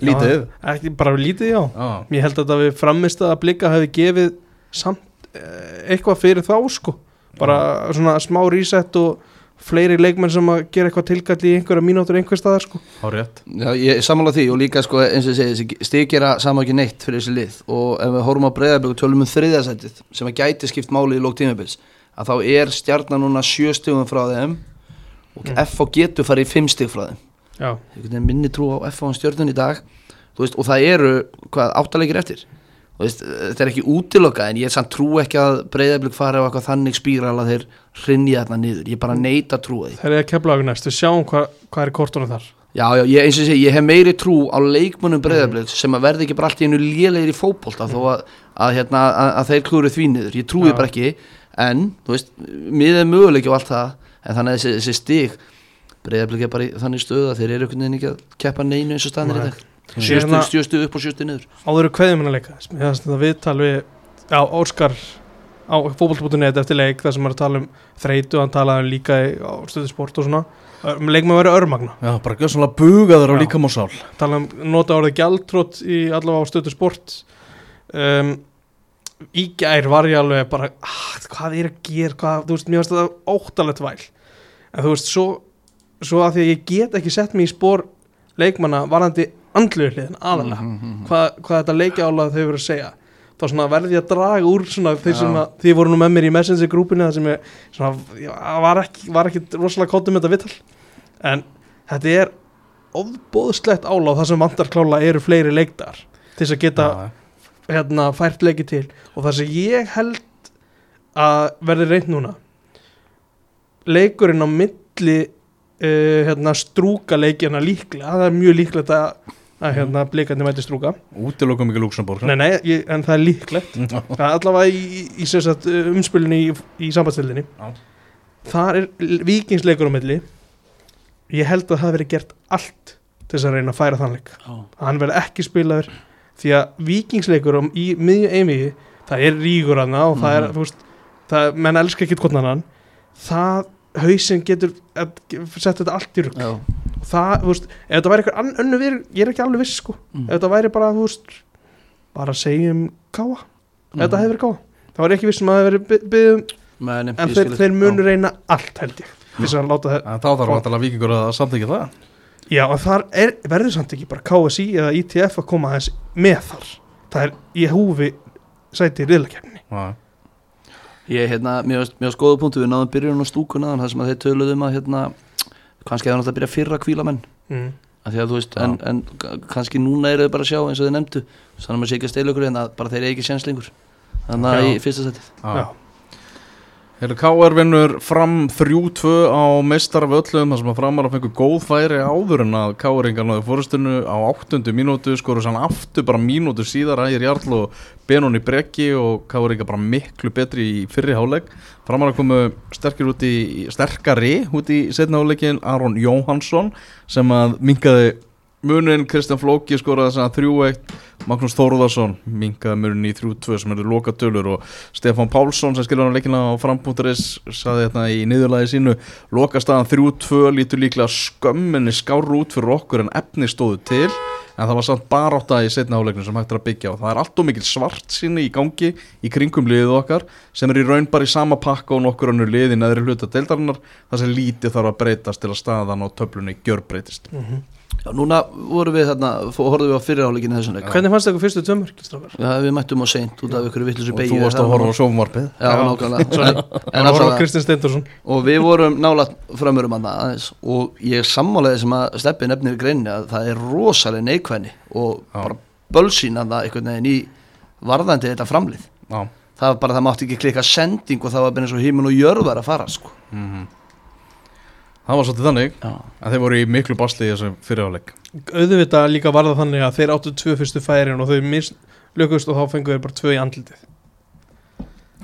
Lítið. já, ekki, bara lítið já. Já, ég held að við framist að blika hefði gefið samt eh, eitthvað fyrir þá sko. Bara svona smá reset og fleiri leikmenn sem að gera eitthvað tilkall í einhverja mínútur einhver staðar sko. Á rétt. Já, ég sammála því og líka sko eins og ég segi gera sama ekki neitt fyrir þessi lið. Og ef við horfum á breyðarbygg og tölum um þriðasætið sem að gæti skipt máli í lók tímabils að þá er stjarnan núna sjö stigum frá þeim og Mm. FH getur farið í fimm stig frá þeim. Já, minni trú á FH og stjörnun í dag. Veist, og það eru hvað, áttalegir eftir veist, þetta er ekki útilokka en ég samt trú ekki að breyðarbygg fari á eitthvað þannig spíral að þeir hrinja þarna niður, ég bara neita að trúa því. Það er að kepla okkur næst. Við sjáum hvað, hvað er kortunum þar. Já, já, ég, eins og segi, ég hef meiri trú á leikmunum breyðablið sem að verði ekki bara allt í einu lélegir í fótbolta þó að, að, hérna, að, að þeir klúru því niður, ég trúi Já. bara ekki en, þú veist, miðið er möguleiki og allt það, en þannig að þessi, þessi stig breyðablið er bara í þannig stöðu að að sjöstu, upp og sjöstu niður. Áður kveðum hennar leika mér finnst þetta viðtal við á Óskar á fótboll.net eftir leik þar sem hann að tala um þreytu hann talaði um líka á stöðu sport og svona. Um leik með að vera örmagna. Já, bara gjöð svona bugaður á líkam og sál. Tala um nota orðið gjaldtrótt í allavega á stöðu sport. Um, í gær var ég alveg bara ah, hvað er að gera, hvað, þú veist, mér finnst þetta óttalegt væl. En þú veist, svo, svo að því að ég get ekki sett mig í spór leikmanna varandi andluðu hliðin aðalega Mhm. hvað, hvað þetta leikjálag þau verið að segja. Þá verði ég að draga úr svona þeir Já. sem að því voru nú með mér í messenger grúpinu það sem ég svona, var, ekki, ekki rosalega kóttum þetta vittal en þetta er ofbóðslegt áláð það sem vantar klála eru fleiri leikdar til þess að geta Já, hérna, fært leiki til. Og það sem ég held að verði reynd núna leikurinn á milli uh, hérna, strúka leikina líklega, það er mjög líklegt að, að hérna, blikandi mæti strúka. Útilokum ekki Luxemburg nei, nei, ég, en það er líklegt. [laughs] Allavega í, í, í uh, umspilinu í, í sambandstildinni Já. þar er vikingsleikur á milli. Ég held að það verið gert allt til þess að reyna að færa þannleik hann verði ekki spilaður því að vikingsleikur um, í miðju einvigi það er rígur hana og það er þú veist, það, menn elska ekki hvort annan. Það hausinn getur setja þetta allt í rugg það, þú veist, ef þetta væri eitthvað önnu við, ég er ekki alveg viss sko. Mm. ef þetta væri bara, þú veist bara segjum káa, ef þetta hefði verið káa þá var ég ekki viss um að það hefði verið byggðum en þeir, þeir munu reyna allt held ég þess að láta það En þá þarf vantilega vikingur að samþykja það. Já, en þar er, verður samt ekki bara KSI eða ITF að koma aðeins með þar. Það er í húfi sæti í riðlakefni. Já, Ég, hérna, mér varst góða punktu, við náðum byrjun á stúkuna þar sem að þeir töluðum að, hérna, kannski hefði náttúrulega að byrja fyrra kvíla menn Mm. að því að þú veist, en, en kannski núna eru þau bara að sjá eins og þau nefndu þannig að maður sé ekki að steyla ykkur en að bara þeir eru ekki séns lengur þannig að Já. í fyrsta setið já. Já. Hefur K.R. vinnur fram 3-2 á meistar af öllum þar sem að framar að fengu góð færi áður en að K.R.ingar náðu fórustinu á 8. mínútu skoru sann aftur bara mínútu síðar ægir Jarl og Benón í brekki og K.R.ingar bara miklu betri í fyrri háleik framar að komu sterkir út í sterkari út í setna háleikin Aron Jóhansson sem að minkaði munin Kristján Flóki skoraði þess að 3-1 Magnús Þóruðarsson minkaði munin í 3-2 sem eru loka tölur og Stefán Pálsson sem skilur hann leikina á fram.is saði þetta í niðurlagi sínu loka staðan 3-2 lítur líklega skömminni skárru út fyrir okkur en efni stóðu til en það var samt barátta í setna áleikinu sem hægt er að byggja og það er allt og mikil svart sinni í gangi í kringum liðið okkar sem er í raun bara í sama pakka og nokkur önnur lið í neðri hluta deildarinnar það sem lítið þarf að breytast til að staðan á töflunni gjörbreytist Já, núna vorum við þarna, horfðum við á fyrirháleikinu þessum leik Hvernig fannst það ykkur fyrstu strákar? Já, við mættum á seint út af ykkur villusu og beigju þú varst að horfa á sjónvarpið Já, Já. nákvæmlega. [laughs] En- að horfa á alltaf, Kristinn Steindorsson. og við vorum nála framurum hann aðeins og ég sammálaði sem að steppi nefnir í greinni að það er rosalega neikvæðni og Já. bara bölsýn að það einhvern veginn í varðandi þetta framlið Já, það var bara, það mátti ekki klika sending og það var bara eins og hímun og jörð var að fara sko. mhm Það var svolítið þannig Já, að þeir voru í miklu basli í þessum fyriráleik Auðvitað líka var það þannig að þeir áttu tvö fyrstu færin og þau mislökust og þá fengu þeir bara tvö í andlitið.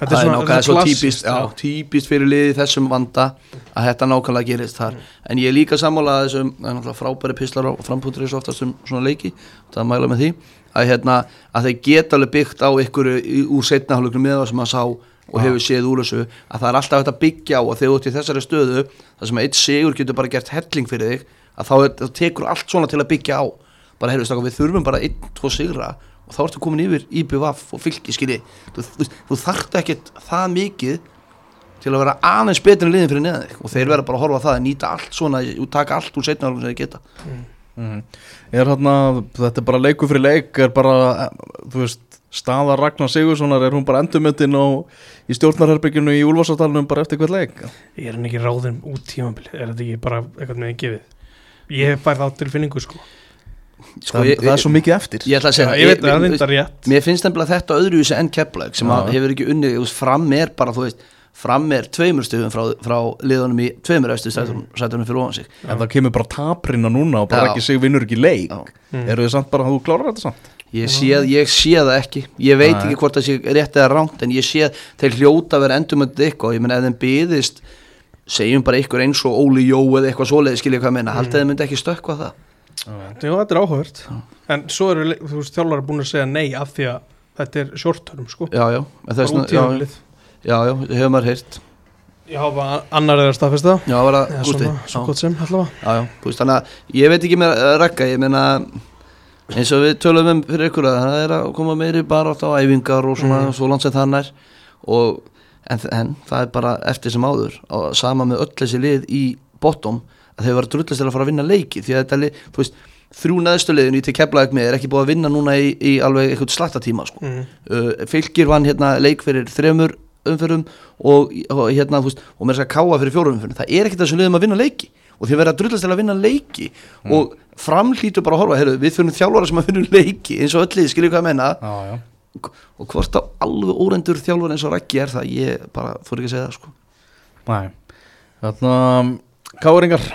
það er nákvæmlega svo klassískt, típist, já, típist fyrir liði þessum vanda að þetta nákvæmlega gerist þar. En ég er líka sammála þessum það er náttúrulega frábæri pislar á frampútur þessu oftast um svona leiki, það mæla með því að, hérna, að þeir geta alveg byggt á ykkur úr setnahálugnum með það sem að sá og Já. hefur séð úr þessu að það er alltaf hægt að byggja á og þegar þú ert í þessari stöðu það sem að eitt sigur getur bara gert helling fyrir þig að þá, er, þá tekur allt svona til að byggja á. Bara heyrðu staka við þurfum bara einn, tvo sigra og þá ertu komin yfir IBVF og fylki skilji, þú, þú, þú þarft ekkert það mikið til að vera aðeins betur en liðin fyrir neðan þig. Og þeir verða bara að horfa á það að nýta allt svona og taka allt úr setna sem þeir geta. Mhm. Er hérna, þetta er bara leiku fyrir leik er bara, eh, þú veist staða Ragnar Sigurssonar, er hún bara endurmyndin á í stjórnarherbygginu í Úlfarsátalunum bara eftir hvert leik? Ég er hann ekki ráðin út tímabilið Er þetta ekki bara eitthvað með gefið Ég fær þá tilfinningu sko sko, það, ég, það er svo mikið eftir ég ætla að Já, segja Ég veit að það er ég- rétt Mér finnst nefnilega þetta öðruvísi enn kepplæk sem að hefur ekki veist, fram er bara, þú veist, fram er tveimur stöðum frá, frá liðunum í tveimur eftir Mm. sætunum fyrir ofan sig. en það kemur bara taprina núna og bara Já. ekki sig vinnur ekki leik Já. Mm. eru þið samt bara að þú klárar þetta samt? Ég sé, ég sé það ekki, ég veit Nei. ekki hvort það sé rétt eða ránt en ég sé þeir hljóta að vera endurmöndið eitthvað, ég menna ef þeim byðist, segjum bara ykkur eins og Óli Jó eða eitthvað svoleiði, skilja hvað ég menna, haldið þeim myndi ekki stökkva það. Jú, þetta er áhugavert. En svo eru þú veist, þjálfari búin að segja nei af því að þetta er short term sko. Já, já, þess, Bara út já, já, hefur maður heyrt, Já, bara annar er að staðfesta. Já, var það Eða gústi, svona, svo gott sem allavega. Já, já, þú veist, þannig að ég veit ekki að rekka, ég meina eins og við tölum um fyrir ykkur að það er að koma meiri bara átt á æfingar og svona, Mm. svo langt sem það nær og, en, en það er bara eftir sem áður og sama með öll þessi lið í bottom að þau var drullast til að fara að vinna leiki því að þetta lið, þú veist, þrjú neðstu liðin í til keflaðið með er ekki búið að vinna núna í, í alveg eitthvað slattatíma sko. mm. uh, fylgir vann hérna leik fyrir þremur umfyrum og, og hérna þú veist, og með þess að káa fyrir fjórum umfyrum það er ekkert þessum liðum að vinna leiki og þið verða að drullast til að vinna leiki. Og framlítur bara að horfa, heyrðu, við fyrir þjálfara sem að vinna leiki eins og öll lið, skiljið hvað ég menna Já, já. Og hvort á alveg órendur þjálfara eins og Raggi er það, ég bara fór ekki að segja það sko. Næ, þarna Káringar.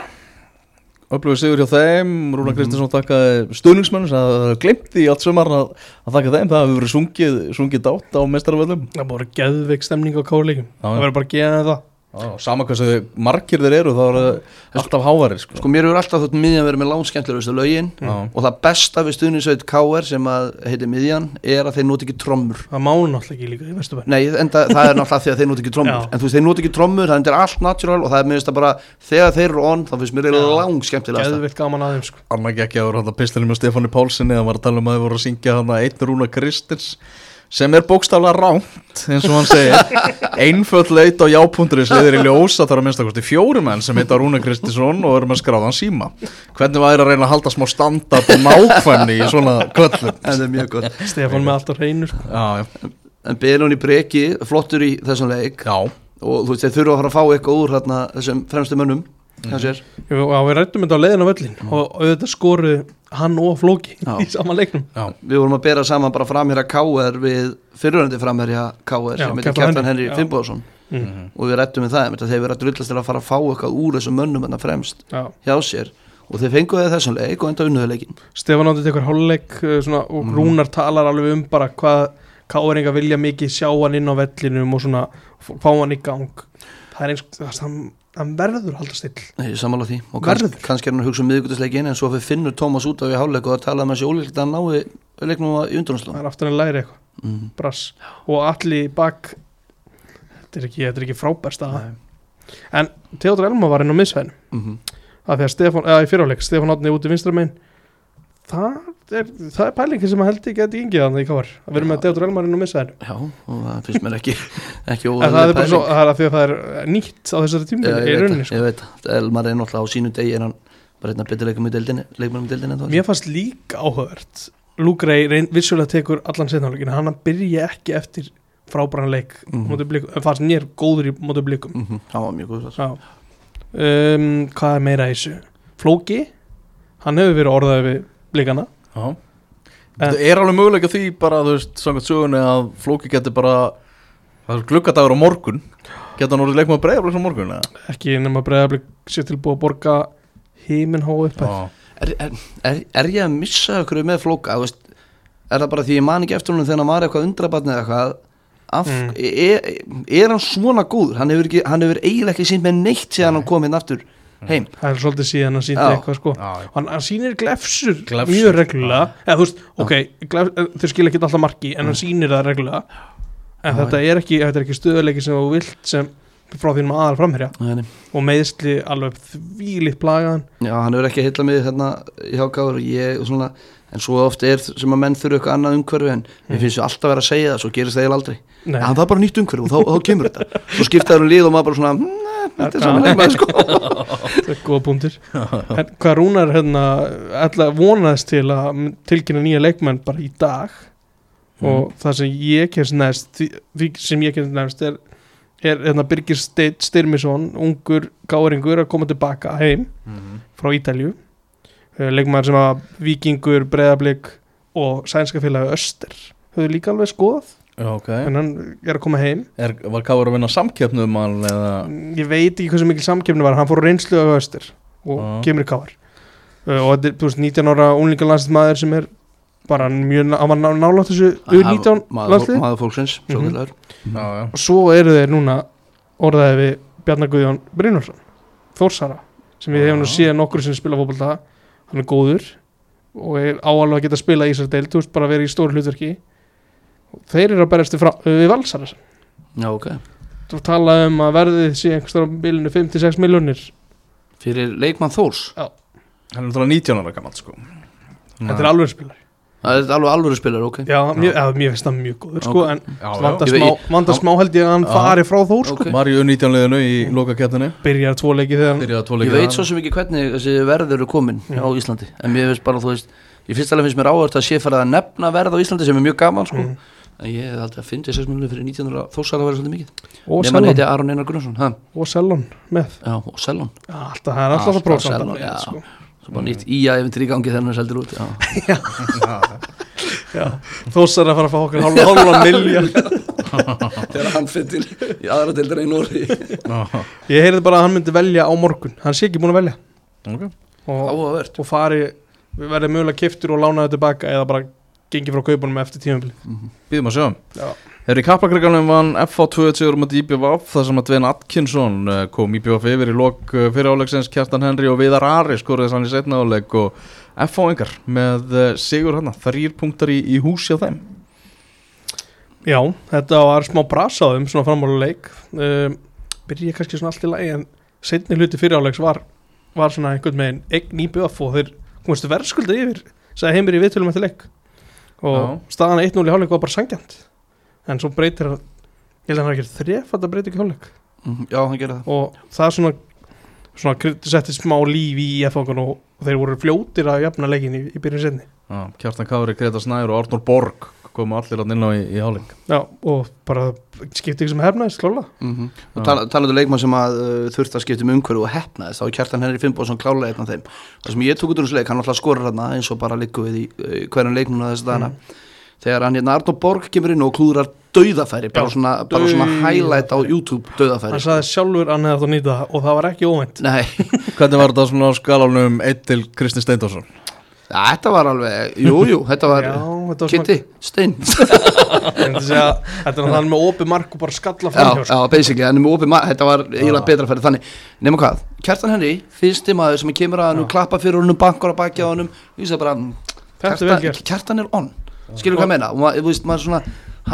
Upplöfuð sigur hjá þeim. Rúna Kristinsson takkaði stuðningsmönnum sem það glemt því allt sumar að, að þakka þeim. Það hefur verið sungið, sungið dátt á mestaraföllum Það bara geðveik stemning á káleikum Það verður bara að geða það sama hversu margir þeir eru þá er það alltaf hávarir sko. sko mér hefur alltaf þótt miðjan verið með lánskemmtilegustu lögin. Já. og það besta við stuðningsveit KR sem að heitir miðjan er að þeir noti ekki trommur. Það má náttúrulega ekki líka í Vesturbæn Nei, en það, er náttúrulega því að þeir noti ekki trommur. En þú veist, þeir noti ekki trommur, það er allt natural Og það er minnst að bara, þegar þeir eru on Þá finnst mér lang skemmtilegast Geðveikt gaman að að að að að hann sem er bókstaflega ránt eins og hann segir. [laughs] Einföld leit á jápundurins leiðir í ljós að það er að minnst að kosti fjóri menn sem heita Rúna Kristinsson og eru með skráðan síma. Hvernig væri að reyna að halda smá standard og nákvæmni í svona kvöllum En það er mjög gott. Stefán með allt á hreinu sko. Já, já, En Benun í breki, flottur í þessum leik. Já, Og þú veist, þeir þurfa að fara að fá eitthvað úr hérna, Þessum fremstu mönnum. Jú, Já, við rættum þetta á leiðin á völlin Og auðvitað skoruð hann og Flóki Já. í sama leiknum. Já, Við vorum að bera saman bara framherja KR Við fyriröndi framherja KR Sem heitir Kjartan Henry. Finnbóðsson mm. Og við rættum við það að Þeir verða drullast til að fara að fá eitthvað úr þessum mönnum hérna fremst Já. hjá sér. Og þeir fenguðu þessum leik og enda unnuðu leikin Stefán átti tekur hálfleik uh, svona, og Mhm. Rúnar talar alveg um bara hvað káeringa vilja mikið sjá hann inn á vellinum og svona fá hann í gang. Það er eins það, hann, hann verður að halda still. Sammála því. Og kanns, Verður. kannski er hann að hugsa um miðvíkutasleikin en svo finnur Tómas út af í hálfleik og það talaði með þessi ólíkt að nái leiknum í það undrunnslu er aftur að læra eitthvað. Mm. brass. Og allir bak þetta er ekki, þetta er ekki frábær staða. En Theodor Elma var inn á miðsvæðinu. Mm -hmm. að því að Stefán, eða í fyrirháleik Stefán átni úti vinstramenn það er, það er pælingin sem að held ekki að þetta yngið þannig í káar að vera með Theodor Elmar inn á miðsvæðinu Já, og það finnst mér ekki [laughs] ekki það er óðurlega bara svo, það er að því að það er nýtt á þessari tíma ég, í veit það, sko. ég veit það, Elmar er náttúrulega á sínu degi er hann bara að byrja leikum í deildinni Mér fannst líka áhugavert. Luke Ray reyn, vissulega tekur allan setnáleikin hann byrja ekki eftir frábæran leik mm. blikum, en fannst mér góður í móti blikum. Mm -hmm. hann var mjög góð Já. Um, Hvað er meira þessu? Flóki, hann hefur verið orðaði við blikana já. En- Það er alveg möguleika því bara, þú veist, samkvæmt sögunni að Flóki getur bara það er glukkadagur á morgun geta hann orðið leikmaður breyðafleik á morgun eða? ekki nema breiðablik sér tilbúið að borga heiminhá upp Já. er, er, er, er ég að missa okkur með flóka þú veist, er það bara því ég man ekki eftir honum þegar hann var eitthvað undrabatni eða eitthvað af, Mm. er, er hann svona góður hann hefur, ekki, hann hefur eiginlega ekki sínt með neitt síðan hann kom inn aftur heim. Það er svolítið síðan að sýndi Já. eitthvað sko. Hann, hann sýnir glefsur, Glefsur. mjög reglulega. eða þú veist, ok, glef, eh, þau skilja ekki alltaf marki en hann sýnir það reglulega. En Já, þetta er ekki, þetta er ekki stöðuleiki sem þú vilt sem frá þínum aðal framherja. Og meðsli alveg þvílitt plagaðan. Já, hann hefur ekki heitla mig hérna í hákáður og ég svona, en svo oft er sem að menn þurfa eitthvað annað umhverfi en mér finnst ég alltaf vera að segja það, svo gerist það eiginlega aldrei. Já, það er bara nýtt umhverfi og þá, þá kemur þetta. Svo skiptaður um lið og maður bara svona "Mm, Þetta er saman leikmaður sko. [laughs] Það er góða punktur hvað Rúnar hérna ætla vonaðist til að tilkynna nýja leikmenn bara í dag? Og það sem ég kemst næst því, sem ég kemst næst er, er hérna Birgir Styrmisson ungur gáringur að koma tilbaka heim Mhm. frá Ítalju Eh, leikmaður sem að Víkingur, Breiðablík og sænska félagi Öster höfðu líka alveg skoðað Já, ok. En hann er að koma heim. Er, Var Káur að vinna eða? Ég veit ekki hversu mikil samkefni var. Hann fór reynslu á Öster og Já. kemur í káar. Uh, og þetta er veist, 19 ára unlingalandsmaður sem er bara mjög, nálátt þessu U19 maður, landslið maður fólksins svo Mhm. kallar. Já, já. Og svo eru þeir núna orðaði við Bjarnar Guðjón Brynjarsson Þórsara sem við hefum nú síðan nokkur sem spila fótbolta. Hann er góður og er áalvað að geta að spila í þessar deild þú veist bara að vera í stóru hlutverki þeir eru að berjast við, frá- við valsara. Já, ok. Þú talaði um að verðið sé einhverstað á bilinu 5-6 miljónir Fyrir leikmann Þórs? Hann er náttúrulega 19 ára gammal sko. Þetta er alveg spilar. Það er alveg alvöru spilar, ok. Já, mjög, eða, mér finnst það mjög góður sko, Ok. en Já, vanda Ég smá, vanda smá held ég að hann Já. fari frá Þór sko. Ok. Var í U19 liðinu í loka kettinni byrjar tvo leiki þegar Ég veit svo sem ekki hvernig þessi verður eru komin Já. á Íslandi En mér finnst bara, þú veist Ég finnst alveg finnst mér áhört að sé farið að nefna verð á Íslandi sem er mjög gaman, sko. Mm. En ég hef aldrei að finna 6 miljonir fyrir 19 ára Þórsar að vera svolítið mikið. Og Sellon heiti Aron Einar Gunnarsson ha? og Sellon með. Já, og Sellon Já, alltaf, það er alltaf að Sellon, samt. Já. að sko. Svo bara nýtt í að eventur í gangi þegar hann er seldur út Já, [laughs] Þósar að fara að fá okkur hálfa, hálfa miljard [laughs] þegar hann til í aðra deildar í Nóri Já, Ég heyrði bara að hann myndi velja á morgun. Hann sé ekki búin að velja. Ok. Og, og fari, verði mögulega kiftur og lánaði tilbaka eða bara gengi frá kaupunum eftir tímabili Býðum að sjá. Já. Þegar í kaplakreganum vann FH2 sigur um að IBVF þar sem að Dvein Atkinson eh, kom IBVF yfir í lok eh, fyrir áleiksins Kjartan Henry og Viðar Ari skoruði sann í setna áleik og FH engar með eh, sigur hann þrýr punktar í, í húsi á þeim. Já, þetta var smá brasaðum svona framáluleik um, byrja kannski svona allt í lagi en setni hluti fyriráleiks var, var svona einhvern veginn eign BF og þeir komast verðskulda yfir sagði heimir í viðtölum eftir leik og Já. staðan 1-0 í hálfleik var bara sangjant en svo breytir hann ég held að hann hafi ekki þref að það breytir ekki hálfleik. Mhm, Já, hann gerði það. Og það svona svona setti smá líf í F-fangun og þeir voru fljótir að jafna leikin í, í byrjun setni Já, Kjartan Kári, Greta Snæður og Arnur Borg komu allir hann inn á í, í áleik Já, og bara skipti ekki sem hernaðist klála mm Já. Og tala, talaðu leikmann sem að uh, þurfti að skipta um umhverju og hefnaðist. Þá er Kjartan Henry Finnbóðsson klálega einn af þeim. Það sem ég tók út úr þessu leik, hann alltaf skorur hann eins og bara liggur við í uh, hverjum leiknuna þessu dagana. Þegar hann hérna Arnór Borg kemur inn og klúðrar dauðafæri bara svona, bara svona highlight á YouTube dauðafæri. Hann sagði sjálfur að átt að nýta það og það var ekki óvænt. Nei, Hvernig var þetta svona á skalanum 1 til Kristi Steindorsson? Þetta var alveg, jú, jú, þetta var Já, þetta var Kitty, Stein. [laughs] Þetta er hann með opið mark og bara skalla Já, framhjá sko. já, basically, hann er með opið ma- þetta var eiginlega betra færið þannig Nefnum hvað, Kjartan Henry, fyrsti maður sem kemur að hann klappa fyrir honum, bankar að baki á honum Ég sagði bara, mm, Kjartan, er on. Skilur hvað ég meina, þú veist, maður svona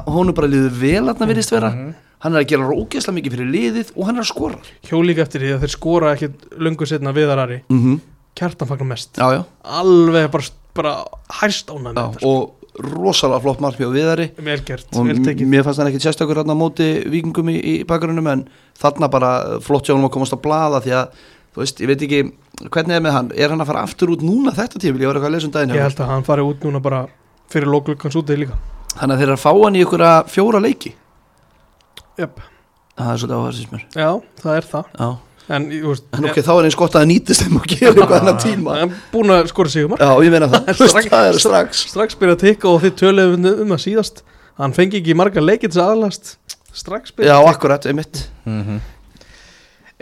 hún er bara liður vel að það virðist vera. Mhm. hann er að gera rókesla mikið fyrir liðið og hann er að skora. Hjólík eftir því að þeir skora ekki löngu setna viðarari mm -hmm. Kjartan fagnar mest. Já, já, Alveg bara, bara hæst já, með þetta sko. og rosalega flott markmið á viðari. Gert, og mér fannst hann ekki sérstakur hann á móti vikingum í, í bakarunum en þarna bara flott hann að komast að blaða því að, þú veist, ég veit ekki hvernig er með hann, er hann að fara aftur út núna þetta tífil, ég var eitthvað að lesa um daginn Ég held að hann fari út núna bara fyrir lóklukkans útið líka. Þannig að þeir eru að fá hann í ykkur fjóra leiki. Jöp. það er svolítið áhersins mér. Já, það er það. Já. En, ég, veist, en ok, þá er eins gott að það nýtist þeim að gera eitthvað hennar [laughs] tíma. Hann er búin að skora sig um já, ég meina það, [laughs] veist, það er strax Strax. byrja að tikka og þið töluðum um það síðast. Hann fengi ekki marga leikið til aðlast. Strax byrja já, að tikka. akkurat, einmitt. Mm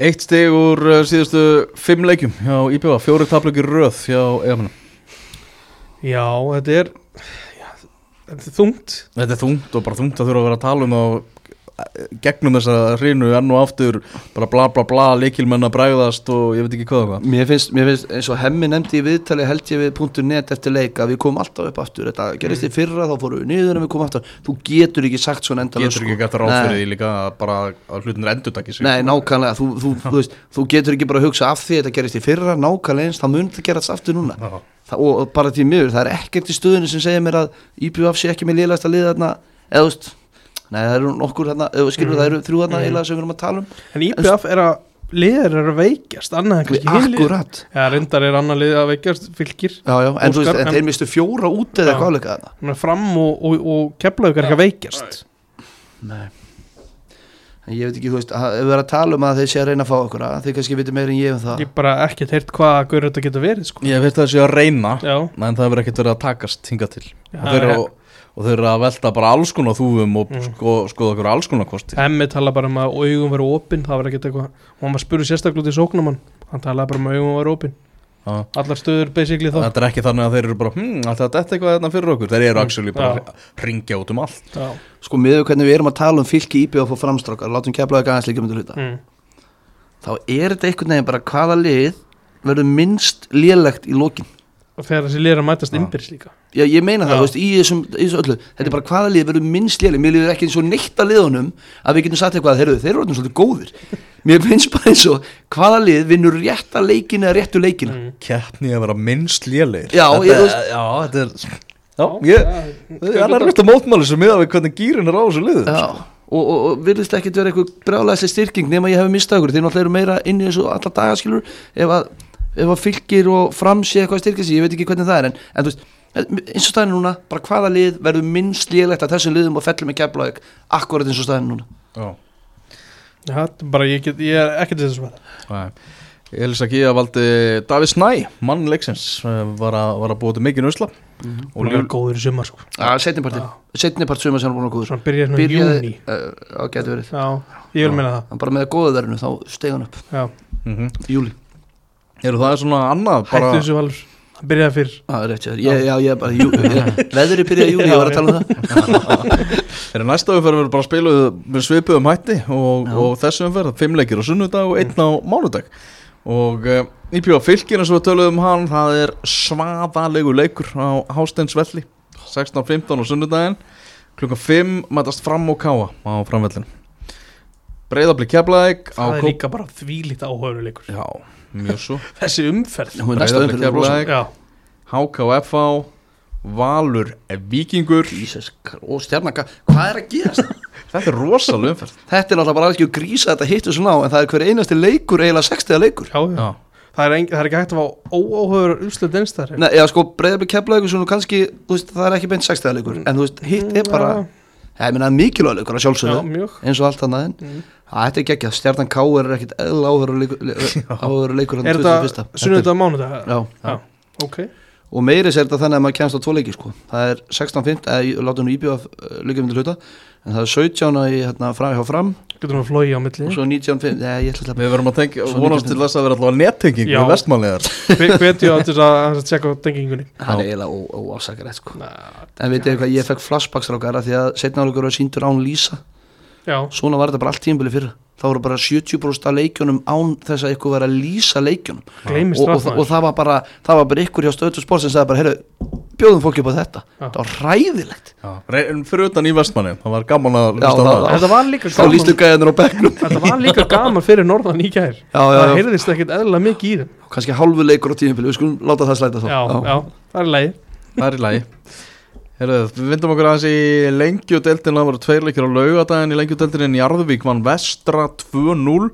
Eitt stig úr uh, síðustu fimm leikjum hjá IPV, fjóri tablökir röð hjá EFN Já, þetta er já, Þetta er þungt. Þetta er þungt og bara þungt að þurfa að vera að tala um á gegnum þessa hrinu enn og aftur bara bla bla bla, leikilmenn að bræðast og ég veit ekki hvað og hvað. Mér finnst, mér finnst eins og hemmi nefndi í viðtali held ég við .net eftir leik að við komum alltaf upp aftur. Þetta gerist í fyrra þá fórum við niður en við komum aftur. Þú getur ekki sagt svona endalaust, getur sko. ekki gætt ráð fyrir Nei. því líka bara að hlutin er endurtakki sig Nei, nákvæmlega, þú, þú, þú, veist, þú getur ekki bara að hugsa af því þetta gerist í fyrra, nákvæmlega eins, það mun þetta gerast aftur núna. Það, og, bara því miður, það er ekkert í stöðunni sem segir mér að IBF sé ekki með liðlæst að liða Nei, það eru nokkur eða skilur það eru þrjú þarna eiginlega sem við erum að tala um. En IBF er að liðir er að veikjast annað en kannski hin lið. Akkurat, Já, reyndar er annað lið að veikjast fylgir já, já, en, þú veist, Óskar, en en- þeir mistu fjóra út eða Já. eitthvað áleika þarna? Fram og, og, og keflaug er ekki að veikjast. Nei. En ég veit ekki, þú veist, ef við erum að tala um að þeir sé að reyna að fá okkur að þeir kannski viti meira en ég um það. Ég bara ekkert heyrt hvað að hverju þetta getur verið sko. ég veit að það sé að reyna Já, en það hefur ekkert verið að takast hingað til. Já, og, þeir eru, ja. að velta bara alls konar þúfum og Mm. sko, skoða okkur alls konar kosti Hemmi tala bara um að augum verið opinn Það var ekkert eitthvað Og hann var spurði sérstaklega út í sóknumann Hann talaði bara um að augum verið opinn Já. Allar stöður basically þá þetta er ekki þannig að þeir eru bara hm, alltaf þetta eitthvað þetta fyrir okkur þeir eru Mm. actually bara Já. að ringja út um allt Já, Sko, miður hvernig við erum að tala um fylki IBF og framstrákar, látum keflaði gæðans líka myndir hluta mm. Þá er þetta einhvern veginn bara hvaða lið verður minnst lélegt í lokin Og þegar þessi lið er að mætast Já. innbyrðs líka. Já, ég meina það, veist, í þessum, í þessum öllu. Þetta er bara hvaða lið verður minnst léleg? Mér líður ekki eins og neitt að liðunum að við getum sagt eitthvað þeir, þeir eru orðin svolítið góðir. [laughs] Mér finnst bara eins og hvaða lið vinnur rétta leikin eða réttu leikina. Mm. keppni að vera minnst lélegir Já, þetta, ég- já, þetta er já, ég, það er rétt að mótmáli sem miða við hvernig gýrin er á þessu liðu Já, og, og, og virðist ekkert vera eitthvað brjálæðslega styrking nema ég hef mistað okkur þeir náttúrulega eru meira inn í þessu alla dagaskilur ef að, ef að fylgir og framsi eitthvað að styrka sig, ég veit ekki hvernig það er en, en þú veist, eins og staðin núna bara hvaða lið verður minnst lélegt að þessum liðum og fellur með keflaug akkurat eins og staðin núna? Já. Já, er bara ég, get, ég er ekkert þessum að Nei. Elisa Gíða valdi David Snæ, mann leiksins eh, var að, var að búa til mikinn usla. Og Og Ljúl, er góður í sumar sko. Já, setnipartin, setnipart sumar sem hann búin að góður. Svona byrjaði svona í júni uh, á getur verið. Já, ég vil meina það. Hann bara með góðu verðinu, þá steg hann upp. Já, mm í júli, eru það svona annað hættu bara, þessu valur. Það byrjaði fyrr rétt, já, ég, já, ég er bara jú, [laughs] veðri byrjaði júli, ég var að tala um það. [laughs] Eru næsta umferð verður bara spiluð með svipuðum hætti og, Já. og þessu umferð, fimm leikir á sunnudag og einn á mánudag. Og uh, íbjóða fylgir eins og við töluðum um hann það er svaðalegu leikur á Hásteinsvelli 16.15 á sunnudaginn. Klukkan 5 mætast fram og káa á framvellinu. Breiðabli keflaðik Það er líka bara þvílít áhöruleikur Já, mjög svo. [laughs] Þessi umferð. Er HKFA Valur Víkingur. Jesus, og stjarnaka, hvað er að gerast? [laughs] Þetta er rosalega umferð. Þetta er náttúrulega bara alveg grísa þetta hittu svona á en það er hver einasti leikur eiginlega 60 leikur. Já, já. Það, er ein, það er ekki hægt að fá óáhöfur umslut einstæðar Nei, já sko, breyðabli keflaðið svona kannski, þú veist, það er ekki beint 60 leikur en þú veist, hitt er bara, já, ég meina mikilvæg leikur að Já, sjálfsögðu, eins og allt annað en Mm. það þetta er geggjað, stjarnan K er ekkit eðla áhverju leikur, [laughs] Er þetta sunnudag mánudag? Já, Já, ok. Og meiri sér þetta þannig að maður kemst á tvo leiki sko. það er 16.5, eða ég láta nú íbjöða líka myndir hluta, en það er 17 í hérna hjá fram Getur nú að flói á milli. Og svo 19.5, já, ég ætla að Við verum að tengja, Svo vonast til þess að vera allavega nettenging Já. með vestmanlegar Hvetju á til þess að, að tjekka tengingunni. [laughs] Hann er eiginlega óafsakarætt sko. En veit ég hvað, ég fekk flashbacks rákara því að setna áleikur var síndur án Lísa. Já, svona var þetta bara allt tímbili fyrra þá voru bara 70% af leikjunum án þess að ykkur var að lýsa leikjunum. Gleymist og, og, og það var bara það var bara ykkur hjá stöðu sport sem sagði bara heyrðu, bjóðum fólki upp á þetta. Já. það var ræðilegt Reyn, Fyrir utan í vestmanni, það var gaman að á það- það. Þetta var líka þá lýstu gaman gæðanir á bekknum. Þetta var líka gaman fyrir norðan í gær. Já, já, Það heyrðist ekkit eðlilega mikið í þeim. Kannski hálfu leikur á tímbili við skulum láta það slæta þá. Já, já, það er leið Er Herðu, við vindum okkur aðeins í lengjudeldina það voru tveir leikir á laugadaginn í lengjudeldina en Jarðvík vann vestra 2-0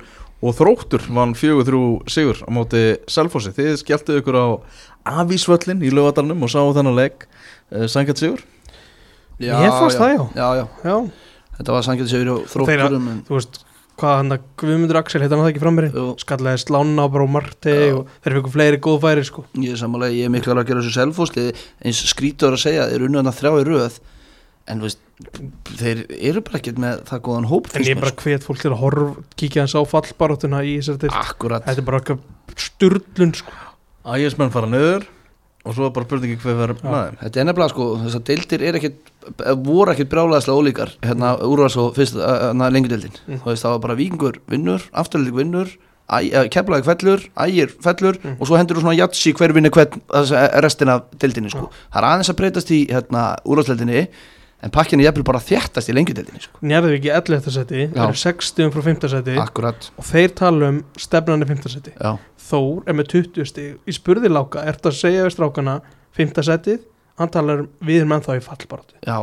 og þróttur vann 4-3 sigur á móti Selfossi. Þið skelltu ykkur á afísvöllin í laugadarnum og sáu þennan leik. Uh, Sangat sigur? Já, Mér fannst það, já. já, já. Já, þetta var sangið segur á Þeirra- þrótturum en, þú veist hvað hann að Guðmundur Axel heitir hann það ekki frammeiri Jú. skallaði slána á bara Marti Já. og þeir fengur fleiri góð færi sko. Ég er sammálega, ég er miklu alveg að gera þessu selfósli eins skrítur að segja, þeir unna hann að þrjá í röð en veist, þeir eru bara ekkert með það góðan hóp en ég mér, bara hvet fólk til að horf kíkja hans á fallbaráttuna í þessari til sko. þetta er bara eitthvað sturlun sko. Ægismenn fara niður og svo er bara spurningi hver verður þeim Þetta er nefnilega sko, þessar deildir er ekkit, voru ekkit brjálæðislega ólíkar hérna úrvars og fyrst hérna, lengjudildin Mm. þú veist það var bara vikingur vinnur, afturlík vinnur keflaði fellur, ægir fellur og svo hendur þú svona jatsi hver vinni hvern restin af deildinni sko. Það er aðeins að breytast í hérna úrvarsdeildinni en pakkinni jafnvel bara þjættast í lengjudeildinni sko. Njarðvík í 11. seti eru 60 frá 5. seti akkurat, og þeir tala um stefnandi 5. seti já, Þór er með 20 stig í spurði láka, ertu að segja við strákana 5. setið, hann talar um við erum ennþá í fallbaratu já,